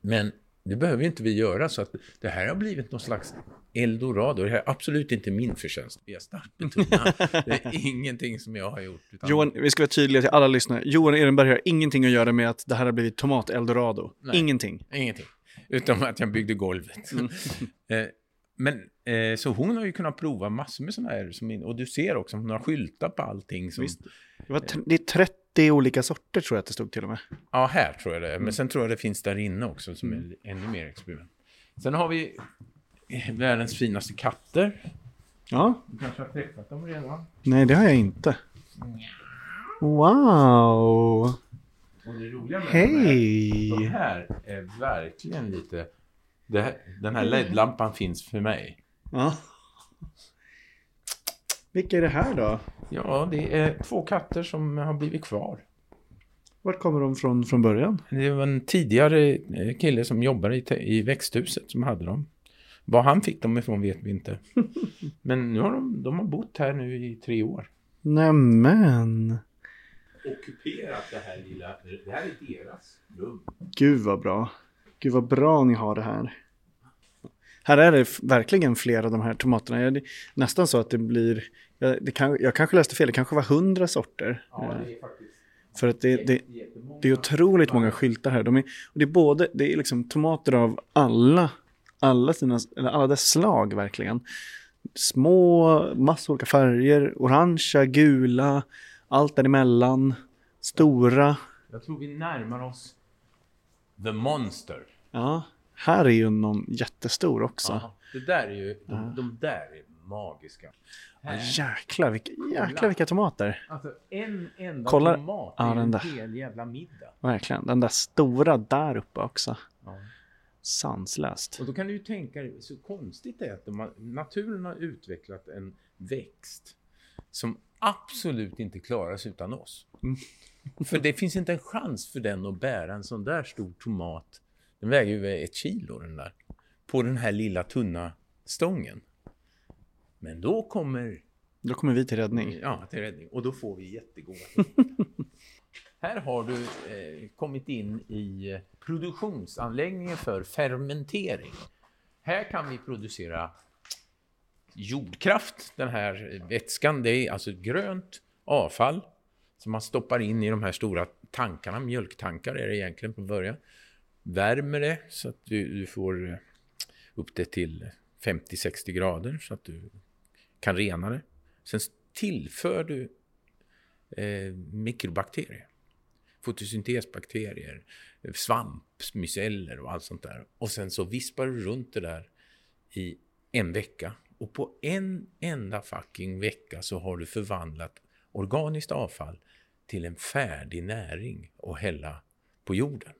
Men det behöver inte vi göra, så att det här har blivit någon slags eldorado. Det här är absolut inte min förtjänst. Jag starkt betona. Det är ingenting som jag har gjort. Utan... Johan, vi ska vara tydliga till alla lyssnare. Johan Ehrenberg har ingenting att göra med att det här har blivit tomat-eldorado. Ingenting. Ingenting. Utom att jag byggde golvet. Mm. [LAUGHS] Eh, men eh, så hon har ju kunnat prova massor med sådana här. Som, och du ser också, hon har skyltar på allting. Som, Visst. Det, var det är 30 olika sorter tror jag att det stod till och med. Ja, här tror jag det. Men mm. sen tror jag det finns där inne också som mm. är ännu mer experiment. Sen har vi världens finaste katter. Ja. Du kanske har träffat dem redan? Nej, det har jag inte. Wow! Och det roliga med Hej! De här, de här är verkligen lite... Här, den här LED-lampan finns för mig. Ja. Vilka är det här då? Ja, det är två katter som har blivit kvar. Vart kommer de från från början? Det var en tidigare eh, kille som jobbade i, i växthuset som hade dem. Var han fick dem ifrån vet vi inte. [LAUGHS] Men nu har de, de har bott här nu i tre år. Nämen. Ockuperat det här lilla, det här är deras rum. Gud vad bra. Gud vad bra ni har det här. Här är det verkligen flera av de här tomaterna. Det är nästan så att det blir, jag, det kan, jag kanske läste fel, det kanske var hundra sorter. Ja, faktiskt. För att det, det, det är otroligt många skyltar här. De är, och det är både, det är liksom tomater av alla alla, sina, eller alla dess slag verkligen. Små, massor olika färger, orangea, gula, allt däremellan, stora. Jag tror vi närmar oss The Monster. Ja, här är ju någon jättestor också. Ja, det där är ju, de, ja. de där är magiska. Ja, jäklar, vilka, jäklar vilka tomater. Alltså en enda Kolla. tomat är ja, en hel jävla middag. Verkligen, den där stora där uppe också. Ja. Sanslöst. Och då kan du ju tänka dig, så konstigt det är att de naturen har utvecklat en växt som absolut inte klarar sig utan oss. Mm. för det finns inte en chans för den att bära en sån där stor tomat. Den väger ju ett kilo den där. På den här lilla tunna stången. Men då kommer... Då kommer vi till räddning. Ja, till räddning. Och då får vi jättegoda [LAUGHS] Här har du eh, kommit in i produktionsanläggningen för fermentering. Här kan vi producera jordkraft. Den här vätskan, det är alltså grönt avfall som man stoppar in i de här stora tankarna, mjölktankar är det egentligen på början. Värmer det så att du, du får eh, upp det till 50-60 grader så att du kan rena det. Sen tillför du eh, mikrobakterier fotosyntesbakterier, eh, svampmyceller och allt sånt där. Och sen så vispar du runt det där i en vecka. Och på en enda fucking vecka så har du förvandlat organiskt avfall till en färdig näring att hälla på jorden.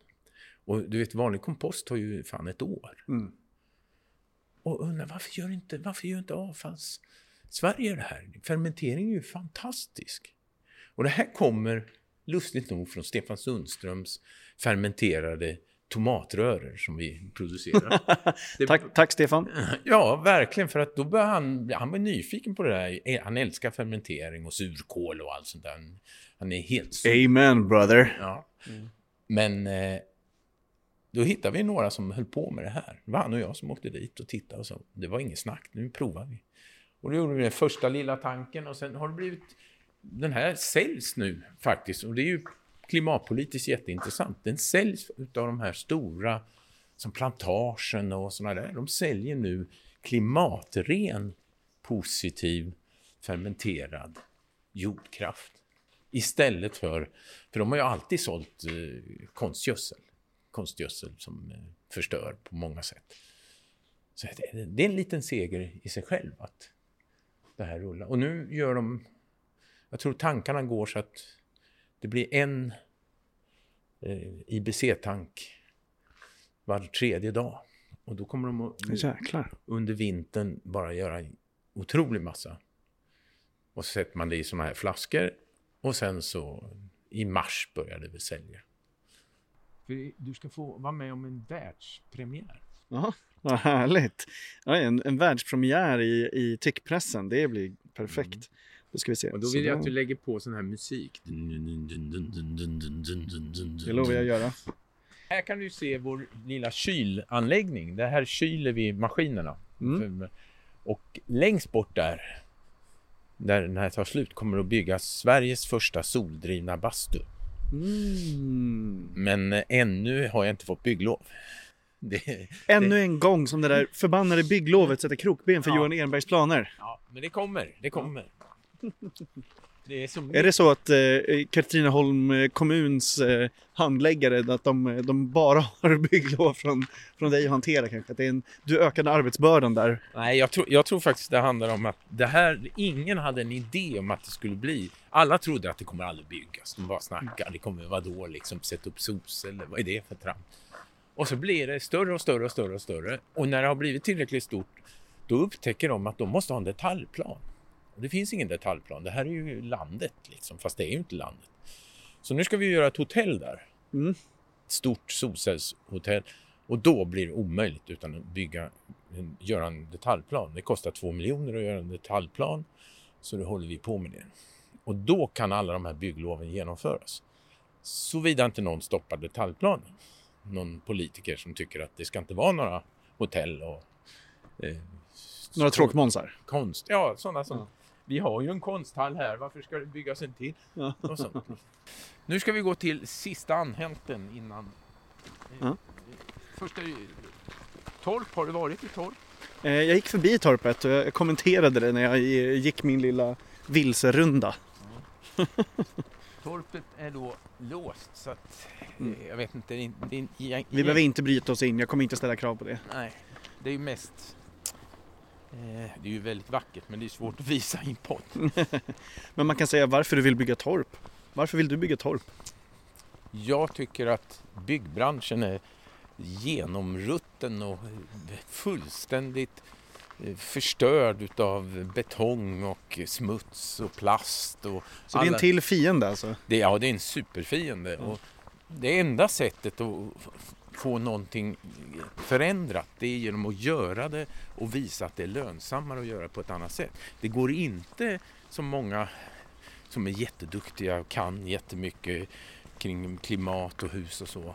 Och du vet, vanlig kompost tar ju fan ett år. Mm. Och undrar varför gör inte, varför gör inte avfalls Sverige det här? Fermentering är ju fantastisk. Och det här kommer lustigt nog från Stefan Sundströms fermenterade tomatröror som vi producerar. [LAUGHS] Det, tack, tack, Stefan. [LAUGHS] Ja, verkligen. För att då började han, han var nyfiken på det där. Han älskar fermentering och surkål och allt sånt där. Han är helt... Sur. Amen, brother. Ja. Mm. Men eh, då hittade vi några som höll på med det här. Det var han och jag som åkte dit och tittade och sa, det var inget snack, nu provar vi. Och då gjorde vi den första lilla tanken och sen har det blivit den här säljs nu faktiskt och det är ju klimatpolitiskt jätteintressant. Den säljs av de här stora som plantagen och sådana där. De säljer nu klimatren positiv fermenterad jordkraft Istället för, för de har ju alltid sålt eh, konstgödsel. Konstgödsel som eh, förstör på många sätt. Så det, är en liten seger i sig själv att det här rullar. Och nu gör de, jag tror tankarna går så att det blir en eh, IBC-tank var tredje dag. Och då kommer de att Jäklar. under vintern bara göra en otrolig massa. Och så sätter man det i såna här flaskor och sen så i mars börjar det väl sälja. För du ska få vara med om en världspremiär. Ja, vad härligt. Ja, en, en världspremiär i, i tyckpressen, det blir perfekt. Mm. Då ska vi se. Och då vill så jag att du lägger på sån här musik. Det lovar jag göra. Här kan du se vår lilla kylanläggning. Det här kyler vi maskinerna. Mm. Och längst bort där, där den här tar slut, kommer att byggas Sveriges första soldrivna bastu. Mm. Men eh, ännu har jag inte fått bygglov. [LAUGHS] Det, Ännu en gång som det där förbannade bygglovet sätter krokben för Ja. Johan Enbergs planer. ja, men det kommer, det kommer. [LAUGHS] Det är, så Är det så att eh, Katrineholm eh, kommuns eh, handläggare, att de, de bara [LAUGHS] har bygglov från, från dig att hantera kanske? Att det är en, du ökade arbetsbördan där. Nej, jag tror, jag tror faktiskt det handlar om att det här, ingen hade en idé om att det skulle bli. Alla trodde att det kommer aldrig byggas. De bara snackar. Det kommer vadå liksom, sätta upp sos eller vad är det för trams? Och så blir det större och större och större och större. Och när det har blivit tillräckligt stort, då upptäcker de att de måste ha en detaljplan. Det finns ingen detaljplan. Det här är ju landet liksom, fast det är ju inte landet. Så nu ska vi göra ett hotell där. Mm. Ett stort solcellshotell. Och då blir det omöjligt utan att bygga, göra en detaljplan. Det kostar två miljoner att göra en detaljplan. Så då håller vi på med det. Och då kan alla de här byggloven genomföras. Såvida inte någon stoppar detaljplanen. Någon politiker som tycker att det ska inte vara några hotell och eh, Några tråkmånsar. konst. Ja, sådana som... Ja. Vi har ju en konsthall här, varför ska det byggas en till? Ja. Nu ska vi gå till sista anhänten innan... Ja. Första... Torp, har du varit i Torp? Eh, jag gick förbi torpet och jag kommenterade det när jag gick min lilla vilserunda. [LAUGHS] Torpet är då låst så att... Mm. eh, Jag vet inte, det det är, Vi behöver inte bryta oss in, jag kommer inte ställa krav på det. Nej, det är ju mest... Eh, det är ju väldigt vackert men det är svårt att visa import. [LAUGHS] Men man kan säga varför du vill bygga torp. Varför vill du bygga torp? Jag tycker att byggbranschen är genomrutten och fullständigt eh, förstörd utav betong och smuts och plast. Och Så det är en alla- till fiende alltså? det, ja, det är en superfiende. Och det enda sättet att få någonting förändrat det är genom att göra det och visa att det är lönsammare att göra på ett annat sätt. Det går inte som många som är jätteduktiga och kan jättemycket kring klimat och hus och så.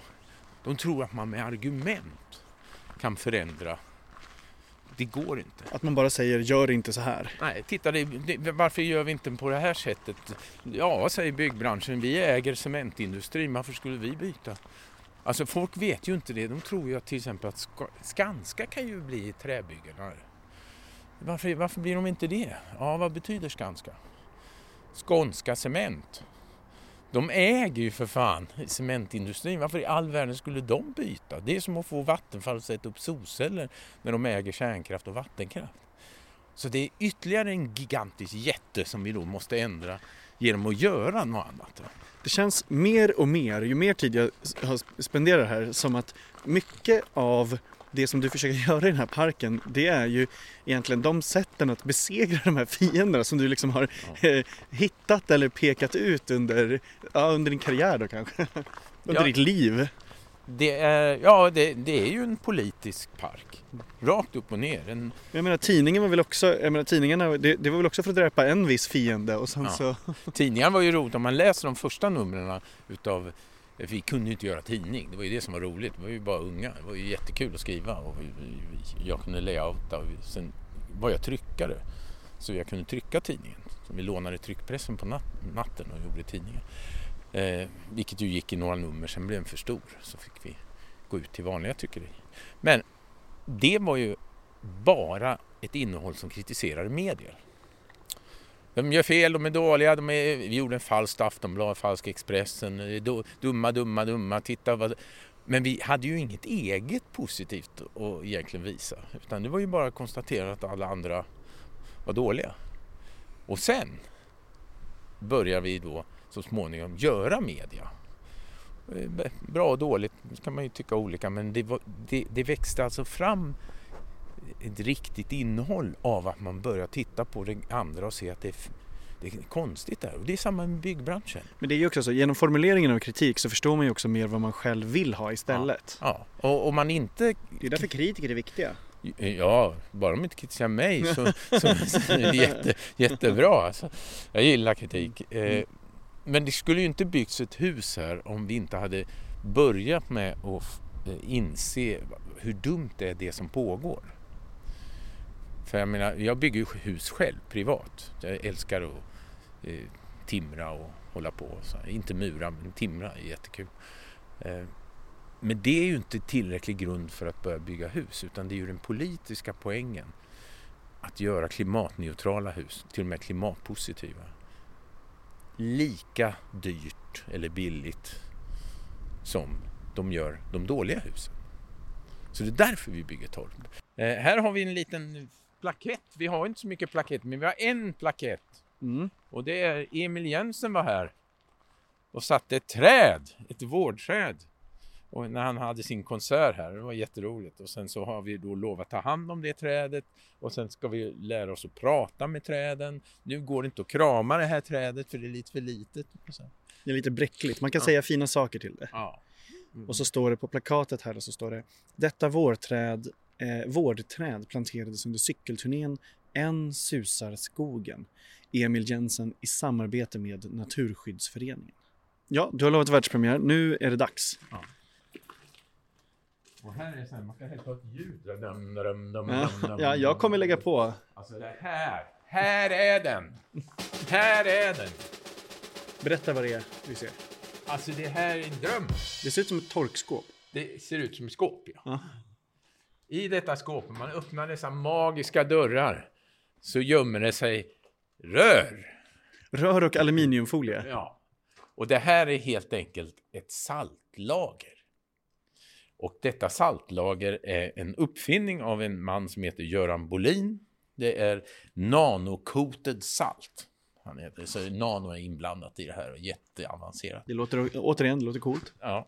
De tror att man med argument kan förändra. Det går inte. Att man bara säger gör inte så här. Nej, titta, det, det, varför gör vi inte på det här sättet? Ja, säger byggbranschen, vi äger cementindustrin, varför skulle vi byta? Alltså folk vet ju inte det, de tror ju att till exempel att Skanska kan ju bli träbyggare. Varför, varför blir de inte det? Ja, vad betyder Skanska? Skånska Cement. De äger ju för fan cementindustrin. Varför i all världen skulle de byta? Det är som att få Vattenfall att sätta upp solceller när de äger kärnkraft och vattenkraft. Så det är ytterligare en gigantisk jätte som vi då måste ändra genom att göra något annat. Det känns mer och mer, ju mer tid jag har spenderat här, som att mycket av det som du försöker [LAUGHS] göra i den här parken, det är ju egentligen de sätten att besegra de här fienderna som du liksom har eh, hittat eller pekat ut under, ja, under din karriär då kanske. [LAUGHS] Under Ja. ditt liv. Det är, ja, det, det är ju en politisk park. Rakt upp och ner. En, Jag menar tidningen var väl också, jag menar tidningarna, det, det var väl också för att dräpa en viss fiende och sen Ja. så... [LAUGHS] tidningar var ju roligt. Om man läser de första numren utav vi kunde ju inte göra tidning, det var ju det som var roligt. Vi var ju bara unga, det var ju jättekul att skriva och jag kunde layouta och sen var jag tryckare. Så jag kunde trycka tidningen. Så vi lånade tryckpressen på nat- natten och gjorde tidningen. Eh, vilket ju gick i några nummer, sen blev den för stor. Så fick vi gå ut till vanliga tryckeri. Men det var ju bara ett innehåll som kritiserade medier. De gör fel, de är dåliga, de är, vi gjorde en falsk Aftonbladet, falsk Expressen, eh, dumma, dumma, dumma, titta vad... Men vi hade ju inget eget positivt att egentligen visa. Utan det var ju bara att konstatera att alla andra var dåliga. Och sen börjar vi då så småningom göra media. Eh, bra och dåligt kan man ju tycka olika men det, var, det, det växte alltså fram ett riktigt innehåll av att man börjar titta på det andra och se att det är, det är konstigt där. Och det är samma med byggbranschen. Men det är ju också så, genom formuleringen av kritik så förstår man ju också mer vad man själv vill ha istället. Ja, ja. Och om man inte... Det är därför kritiker är viktiga. Ja, bara de inte kritiserar mig så, så, så är det [LAUGHS] jätte, jättebra. Alltså, jag gillar kritik. Eh men det skulle ju inte byggts ett hus här om vi inte hade börjat med att eh, inse hur dumt det är det som pågår. För jag menar, jag bygger ju hus själv privat. Jag älskar att eh, timra och hålla på. Så, inte mura, men timra är jättekul. Eh, men det är ju inte tillräcklig grund för att börja bygga hus utan det är ju den politiska poängen att göra klimatneutrala hus, till och med klimatpositiva. Lika dyrt eller billigt som de gör de dåliga husen. Så det är därför vi bygger torp. Eh, här har vi en liten plakett. Vi har inte så mycket plakett, men vi har en plakett. Mm. Och det är Emil Jensen var här och satte ett träd, ett vårdträd. Och när han hade sin konsert här, det var jätteroligt. Och sen så har vi då lovat ta hand om det trädet och sen ska vi lära oss att prata med träden. Nu går det inte att krama det här trädet för det är lite för litet. Det är lite bräckligt, man kan ja. säga fina saker till det. Ja. Mm. Och så står det på plakatet här och så står det Detta vårträd eh, vårdträd planterades under cykelturnén En susar skogen. Emil Jensen i samarbete med Naturskyddsföreningen. Ja, du har lovat världspremiär. Nu är det dags. Ja. Och här är det så här, man kan helt ha ett ljud. Dum, dum, dum, ja, ja, jag kommer lägga på. Alltså det här. Här är den. Här är den. Berätta vad det är vi ser. Alltså det här är en dröm. Det ser ut som ett torkskåp. Det ser ut som ett skåp, ja. ja. I detta skåp, när man öppnar dessa magiska dörrar, så gömmer det sig rör. Rör och aluminiumfolie? Ja. Och det här är helt enkelt ett saltlager. Och detta saltlager är en uppfinning av en man som heter Göran Bolin. Det är nanocoated salt. Han heter, så nano är inblandat i det här och jätteavancerat. Det låter återigen, det låter coolt. Ja.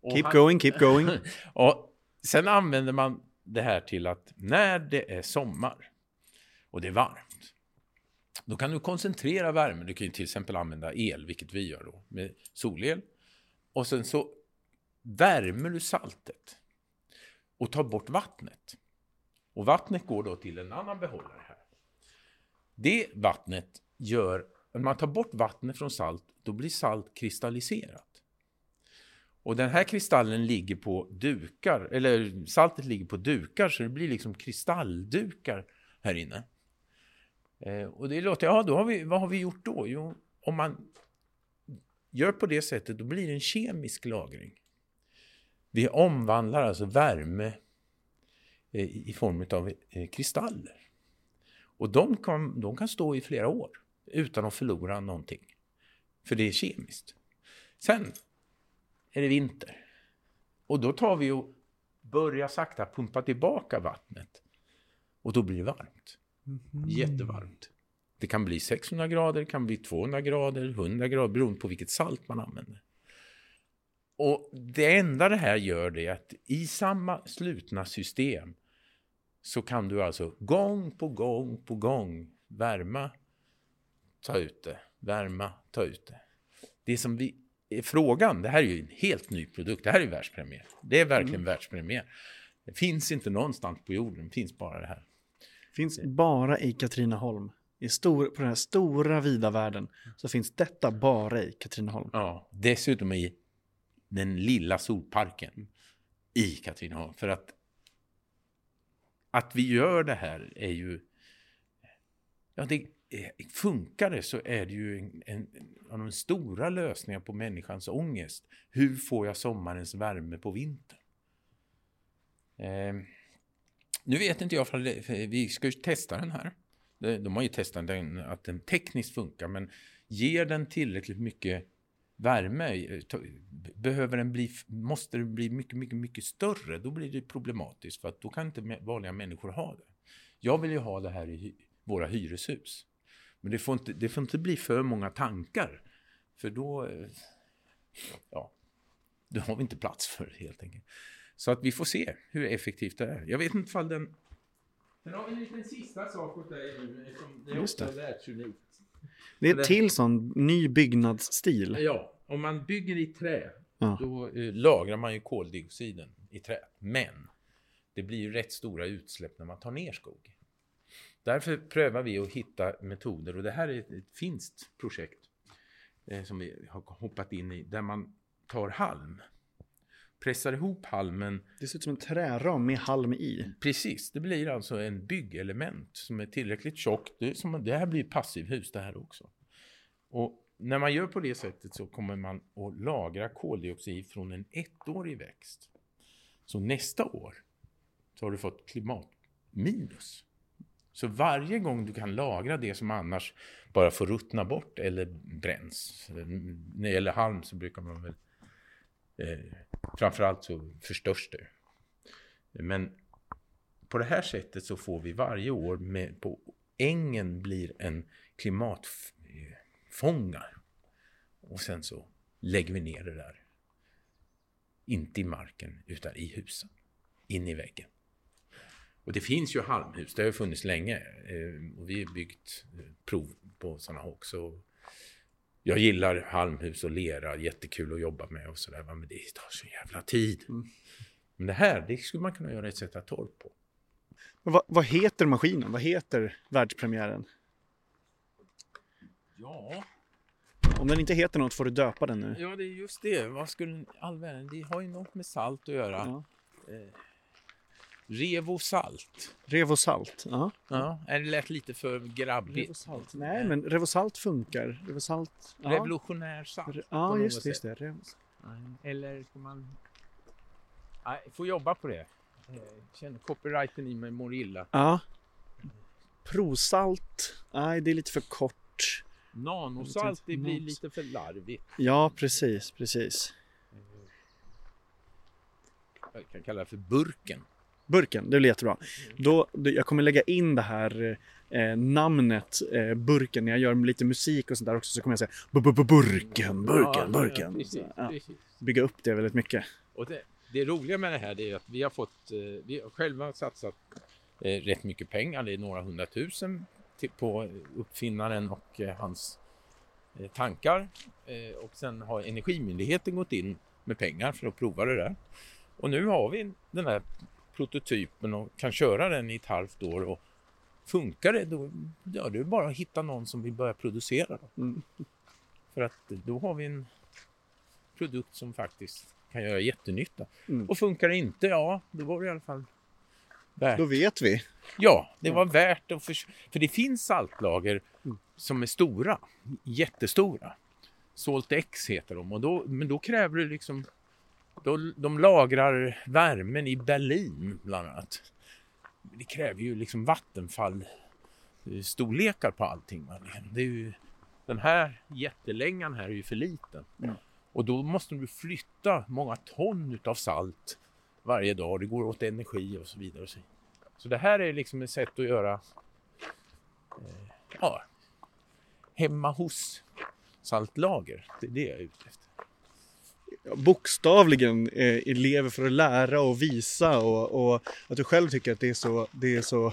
Och keep han, going, keep going. [LAUGHS] och sen använder man det här till att när det är sommar och det är varmt, då kan du koncentrera värmen. Du kan ju till exempel använda el, vilket vi gör då, med solel. Och sen så värmer du saltet och tar bort vattnet. Och vattnet går då till en annan behållare här. Det vattnet gör, när man tar bort vattnet från salt, då blir salt kristalliserat. Och den här kristallen ligger på dukar, eller saltet ligger på dukar så det blir liksom kristalldukar här inne. Eh, och det låter, ja då har vi, vad har vi gjort då? Jo, om man gör på det sättet då blir det en kemisk lagring. Vi omvandlar alltså värme eh, i form av eh, kristaller. Och de kan, de kan stå i flera år utan att förlora någonting. För det är kemiskt. Sen är det vinter. Och då tar vi och börjar sakta pumpa tillbaka vattnet. Och då blir det varmt. Mm. Jättevarmt. Det kan bli 600 grader, det kan bli 200 grader, 100 grader beroende på vilket salt man använder. Och det enda det här gör det är att i samma slutna system så kan du alltså gång på gång på gång värma, ta ut det, värma, ta ut det. Det som vi frågan, det här är ju en helt ny produkt, det här är världspremiär. Det är verkligen mm. världspremiär. Det finns inte någonstans på jorden, det finns bara det här. Finns bara i Katrineholm. I stor, på den här stora vida världen så finns detta bara i Katrineholm. Ja, dessutom i den lilla solparken i Katrineholm. För att att vi gör det här är ju... Ja, det, eh, funkar det så är det ju en, en, av de stora lösningarna på människans ångest. Hur får jag sommarens värme på vintern? Eh, nu vet inte jag, för vi ska ju testa den här. De, de har ju testat den, att den tekniskt funkar, men ger den tillräckligt mycket värme, eh, behöver den bli, måste den bli mycket, mycket, mycket större, då blir det problematiskt för att då kan inte vanliga människor ha det. Jag vill ju ha det här i våra hyreshus. Men det får inte, det får inte bli för många tankar, för då, eh, ja, då har vi inte plats för det helt enkelt. Så att vi får se hur effektivt det är. Jag vet inte ifall den... Sen har vi en liten sista sak åt dig nu, eftersom det är också världsunikt. Det är Det- till sån ny byggnadsstil. Ja, om man bygger i trä, Ja. då eh, lagrar man ju koldioxiden i trä. Men det blir ju rätt stora utsläpp när man tar ner skog. Därför prövar vi att hitta metoder och det här är ett, ett finskt projekt eh, som vi har hoppat in i där man tar halm, pressar ihop halmen Det ser ut som en träram med halm i. Precis, det blir alltså en byggelement som är tillräckligt tjockt. Det, som, det här blir passivhus det här också. Och när man gör på det sättet så kommer man att lagra koldioxid från en ettårig växt. Så nästa år så har du fått klimatminus. Så varje gång du kan lagra det som annars bara får ruttna bort eller bränns. När det gäller halm så brukar man väl Eh, framförallt så förstörs det. Men på det här sättet så får vi varje år med, på ängen blir en klimatfångare. Eh, och sen så lägger vi ner det där. Inte i marken utan i husen. In i väggen. Och det finns ju halmhus, det har ju funnits länge. eh, Och vi har byggt eh, prov på sådana också. Jag gillar halmhus och lera, jättekul att jobba med och sådär. Men det tar så jävla tid. Men det här, det skulle man kunna göra ett sätt att torv på. Vad, vad heter maskinen? Vad heter världspremiären? Ja, Om den inte heter något får du döpa den nu. ja det är just det. Vad skulle all världen, det har ju något med salt att göra. Ja. Revosalt. Revosalt. Ja. Ja, det lät lite för grabbigt. Revosalt. Nej, men Revosalt funkar. Revosalt. Ja, Revolutionär salt. Re- ja just, det, just det. Revos- Eller ska man... Nej, får jobba på det. Eh, Känner copyrighten i mig mår illa. Ja. Prosalt. Nej, det är lite för kort. Nanosalt, det blir lite för larvigt. Ja, precis, precis. Jag kan kalla det för burken. Burken, det blir jättebra. Då, jag kommer lägga in det här eh, namnet eh, Burken när jag gör lite musik och sånt där också så kommer jag säga bu- bu- bu- Burken, Burken, Ja, Burken. precis, ja, precis. bygga upp det väldigt mycket. Och det, det roliga med det här det är att vi har fått, eh, vi har själva satsat eh, rätt mycket pengar, det är några hundratusen på uppfinnaren och eh, hans tankar. Och sen har Energimyndigheten gått in med pengar för att prova det där. Och nu har vi den här prototypen och kan köra den i ett halvt år och funkar det då, ja, det är bara att hitta någon som vill börja producera. Då. Mm. För att då har vi en produkt som faktiskt kan göra jättenytta. Mm. Och funkar det inte, ja, då var det i alla fall värt. Då vet vi. Ja, det var värt att för, för det finns saltlager Mm. som är stora, jättestora. Salt X heter de och då, men då kräver det liksom då, de lagrar värmen i Berlin bland annat. Det kräver ju liksom vattenfall storlekar på allting. Det är ju, den här jättelängan här är ju för liten. Mm. Och då måste du flytta många ton utav salt varje dag. Det går åt energi och så vidare. och Så, så det här är liksom ett sätt att göra eh, ja, hemma hos saltlager. Det är det jag är ute efter. Bokstavligen eh, elever för att lära och visa och, och att du själv tycker att det är så, det är så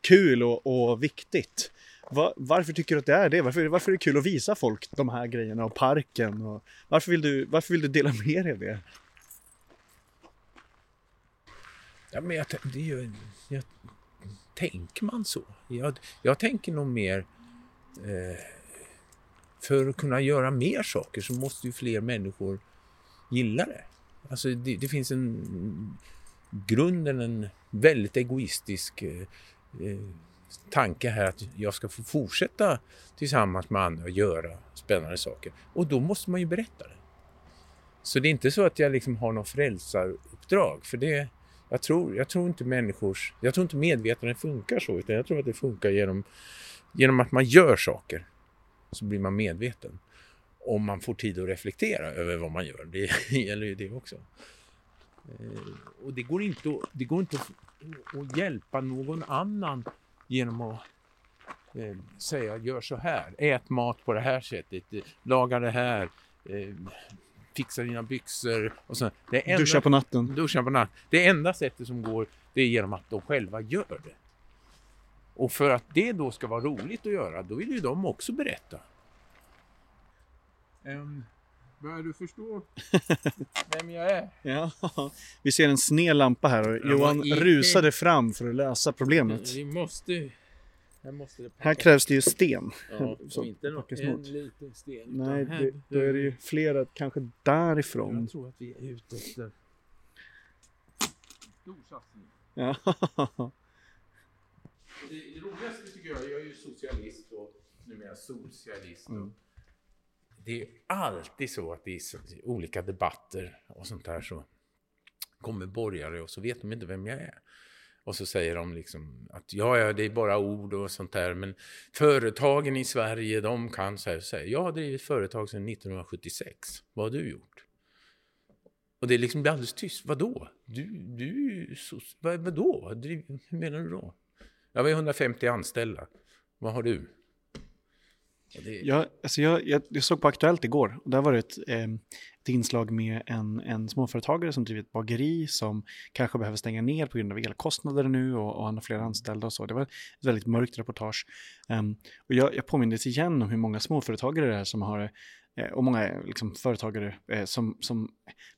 kul och, och viktigt. Va, varför tycker du att det är det? Varför, varför är det kul att visa folk de här grejerna och parken? Och varför, vill du, varför vill du dela [LAUGHS] med dig av det? Ja, men jag, det är ju, jag, tänker man så? Jag, jag tänker nog mer eh, för att kunna göra mer saker så måste ju fler människor gillar det. Alltså det, det finns en grunden en väldigt egoistisk eh, eh, tanke här att jag ska få fortsätta tillsammans med andra och göra spännande saker. Och då måste man ju berätta det. Så det är inte så att jag liksom har någon frälsaruppdrag för det Jag tror, jag tror inte människors, jag tror inte medvetandet funkar så utan jag tror att det funkar genom, genom att man gör saker så blir man medveten. Om man får tid att reflektera över vad man gör. Det [LAUGHS] gäller ju det också. Eh, och det går inte, att, det går inte att, hjälpa någon annan genom att eh, säga gör så här, ät mat på det här sättet, laga det här, eh, fixa dina byxor och så. Det enda, duscha på natten. Duscha på natten. Det enda sättet som går det är genom att de själva gör det. Och för att det då ska vara roligt att göra, då vill ju de också berätta. Um, börjar du förstå [LAUGHS] vem jag är? Ja, vi ser en sned lampa här och Johan rusade fram för att lösa problemet. Vi måste här krävs det ju sten. Ja, [LAUGHS] så, inte något, en liten sten. Nej, det, då är det ju flera, kanske därifrån. Jag tror att vi är ute efter stor satsning. Ja. Det, det roligaste tycker jag, jag är ju socialist och numera socialist. Mm. Det är alltid så att i olika debatter och sånt där så kommer borgare och så vet de inte vem jag är. Och så säger de liksom att ja, ja, det är bara ord och sånt där, men företagen i Sverige, de kan så här säga. Jag har drivit företag sedan 1976. Vad har du gjort? Och det är liksom alldeles tyst. Vadå? Du, du, så, vad, vadå? Hur menar du då? Jag har 150 anställda. Vad har du? Det... Jag, alltså jag, jag, jag, såg på Aktuellt igår och där var det ett, eh, ett inslag med en, en småföretagare som driver ett bageri som kanske behöver stänga ner på grund av elkostnader nu och, och han har flera anställda och så. Det var ett väldigt mörkt reportage. Um, och jag, jag påmindes igen om hur många småföretagare det är som har eh, och många liksom, företagare eh, som, som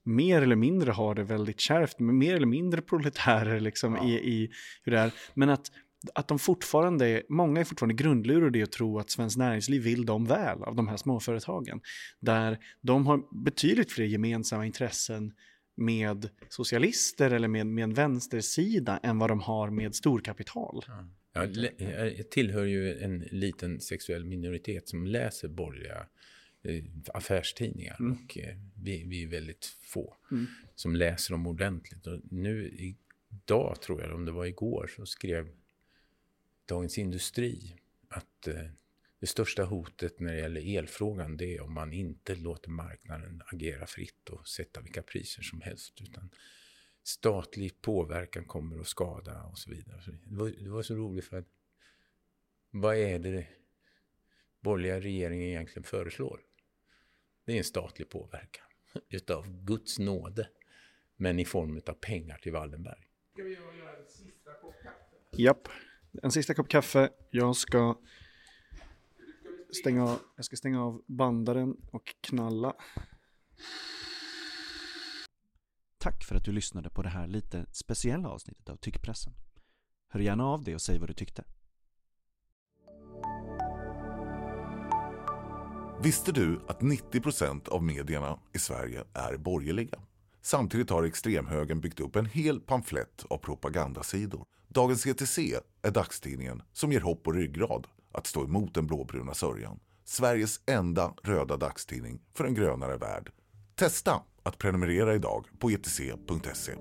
mer eller mindre har det väldigt kärvt, mer eller mindre proletärer liksom, ja. i, i hur det är. Men att att de fortfarande, många är fortfarande grundlurade i att tro att Svenskt Näringsliv vill dem väl av de här småföretagen. Där de har betydligt fler gemensamma intressen med socialister eller med, med en vänstersida än vad de har med storkapital. Ja. Jag tillhör ju en liten sexuell minoritet som läser borgerliga eh, affärstidningar mm. och eh, vi, vi, är väldigt få mm. som läser dem ordentligt. Och nu idag, tror jag, om det var igår, så skrev Dagens Industri att eh, det största hotet när det gäller elfrågan det är om man inte låter marknaden agera fritt och sätta vilka priser som helst. Utan statlig påverkan kommer att skada och så vidare. Det var, det var så roligt för att vad är det borgerliga regeringen egentligen föreslår? Det är en statlig påverkan [LAUGHS] utav Guds nåde, men i form av pengar till Wallenberg. Ska vi göra en sista kopp kaffe? Japp. En sista kopp kaffe. Jag ska stänga av, jag ska stänga av bandaren och knalla. Tack för att du lyssnade på det här lite speciella avsnittet av Tyckpressen. Hör gärna av dig och säg vad du tyckte. Visste du att 90% av medierna i Sverige är borgerliga? Samtidigt har extremhögern byggt upp en hel pamflett av propagandasidor. Dagens ETC är dagstidningen som ger hopp och ryggrad att stå emot den blåbruna sörjan. Sveriges enda röda dagstidning för en grönare värld. Testa att prenumerera idag på etc.se.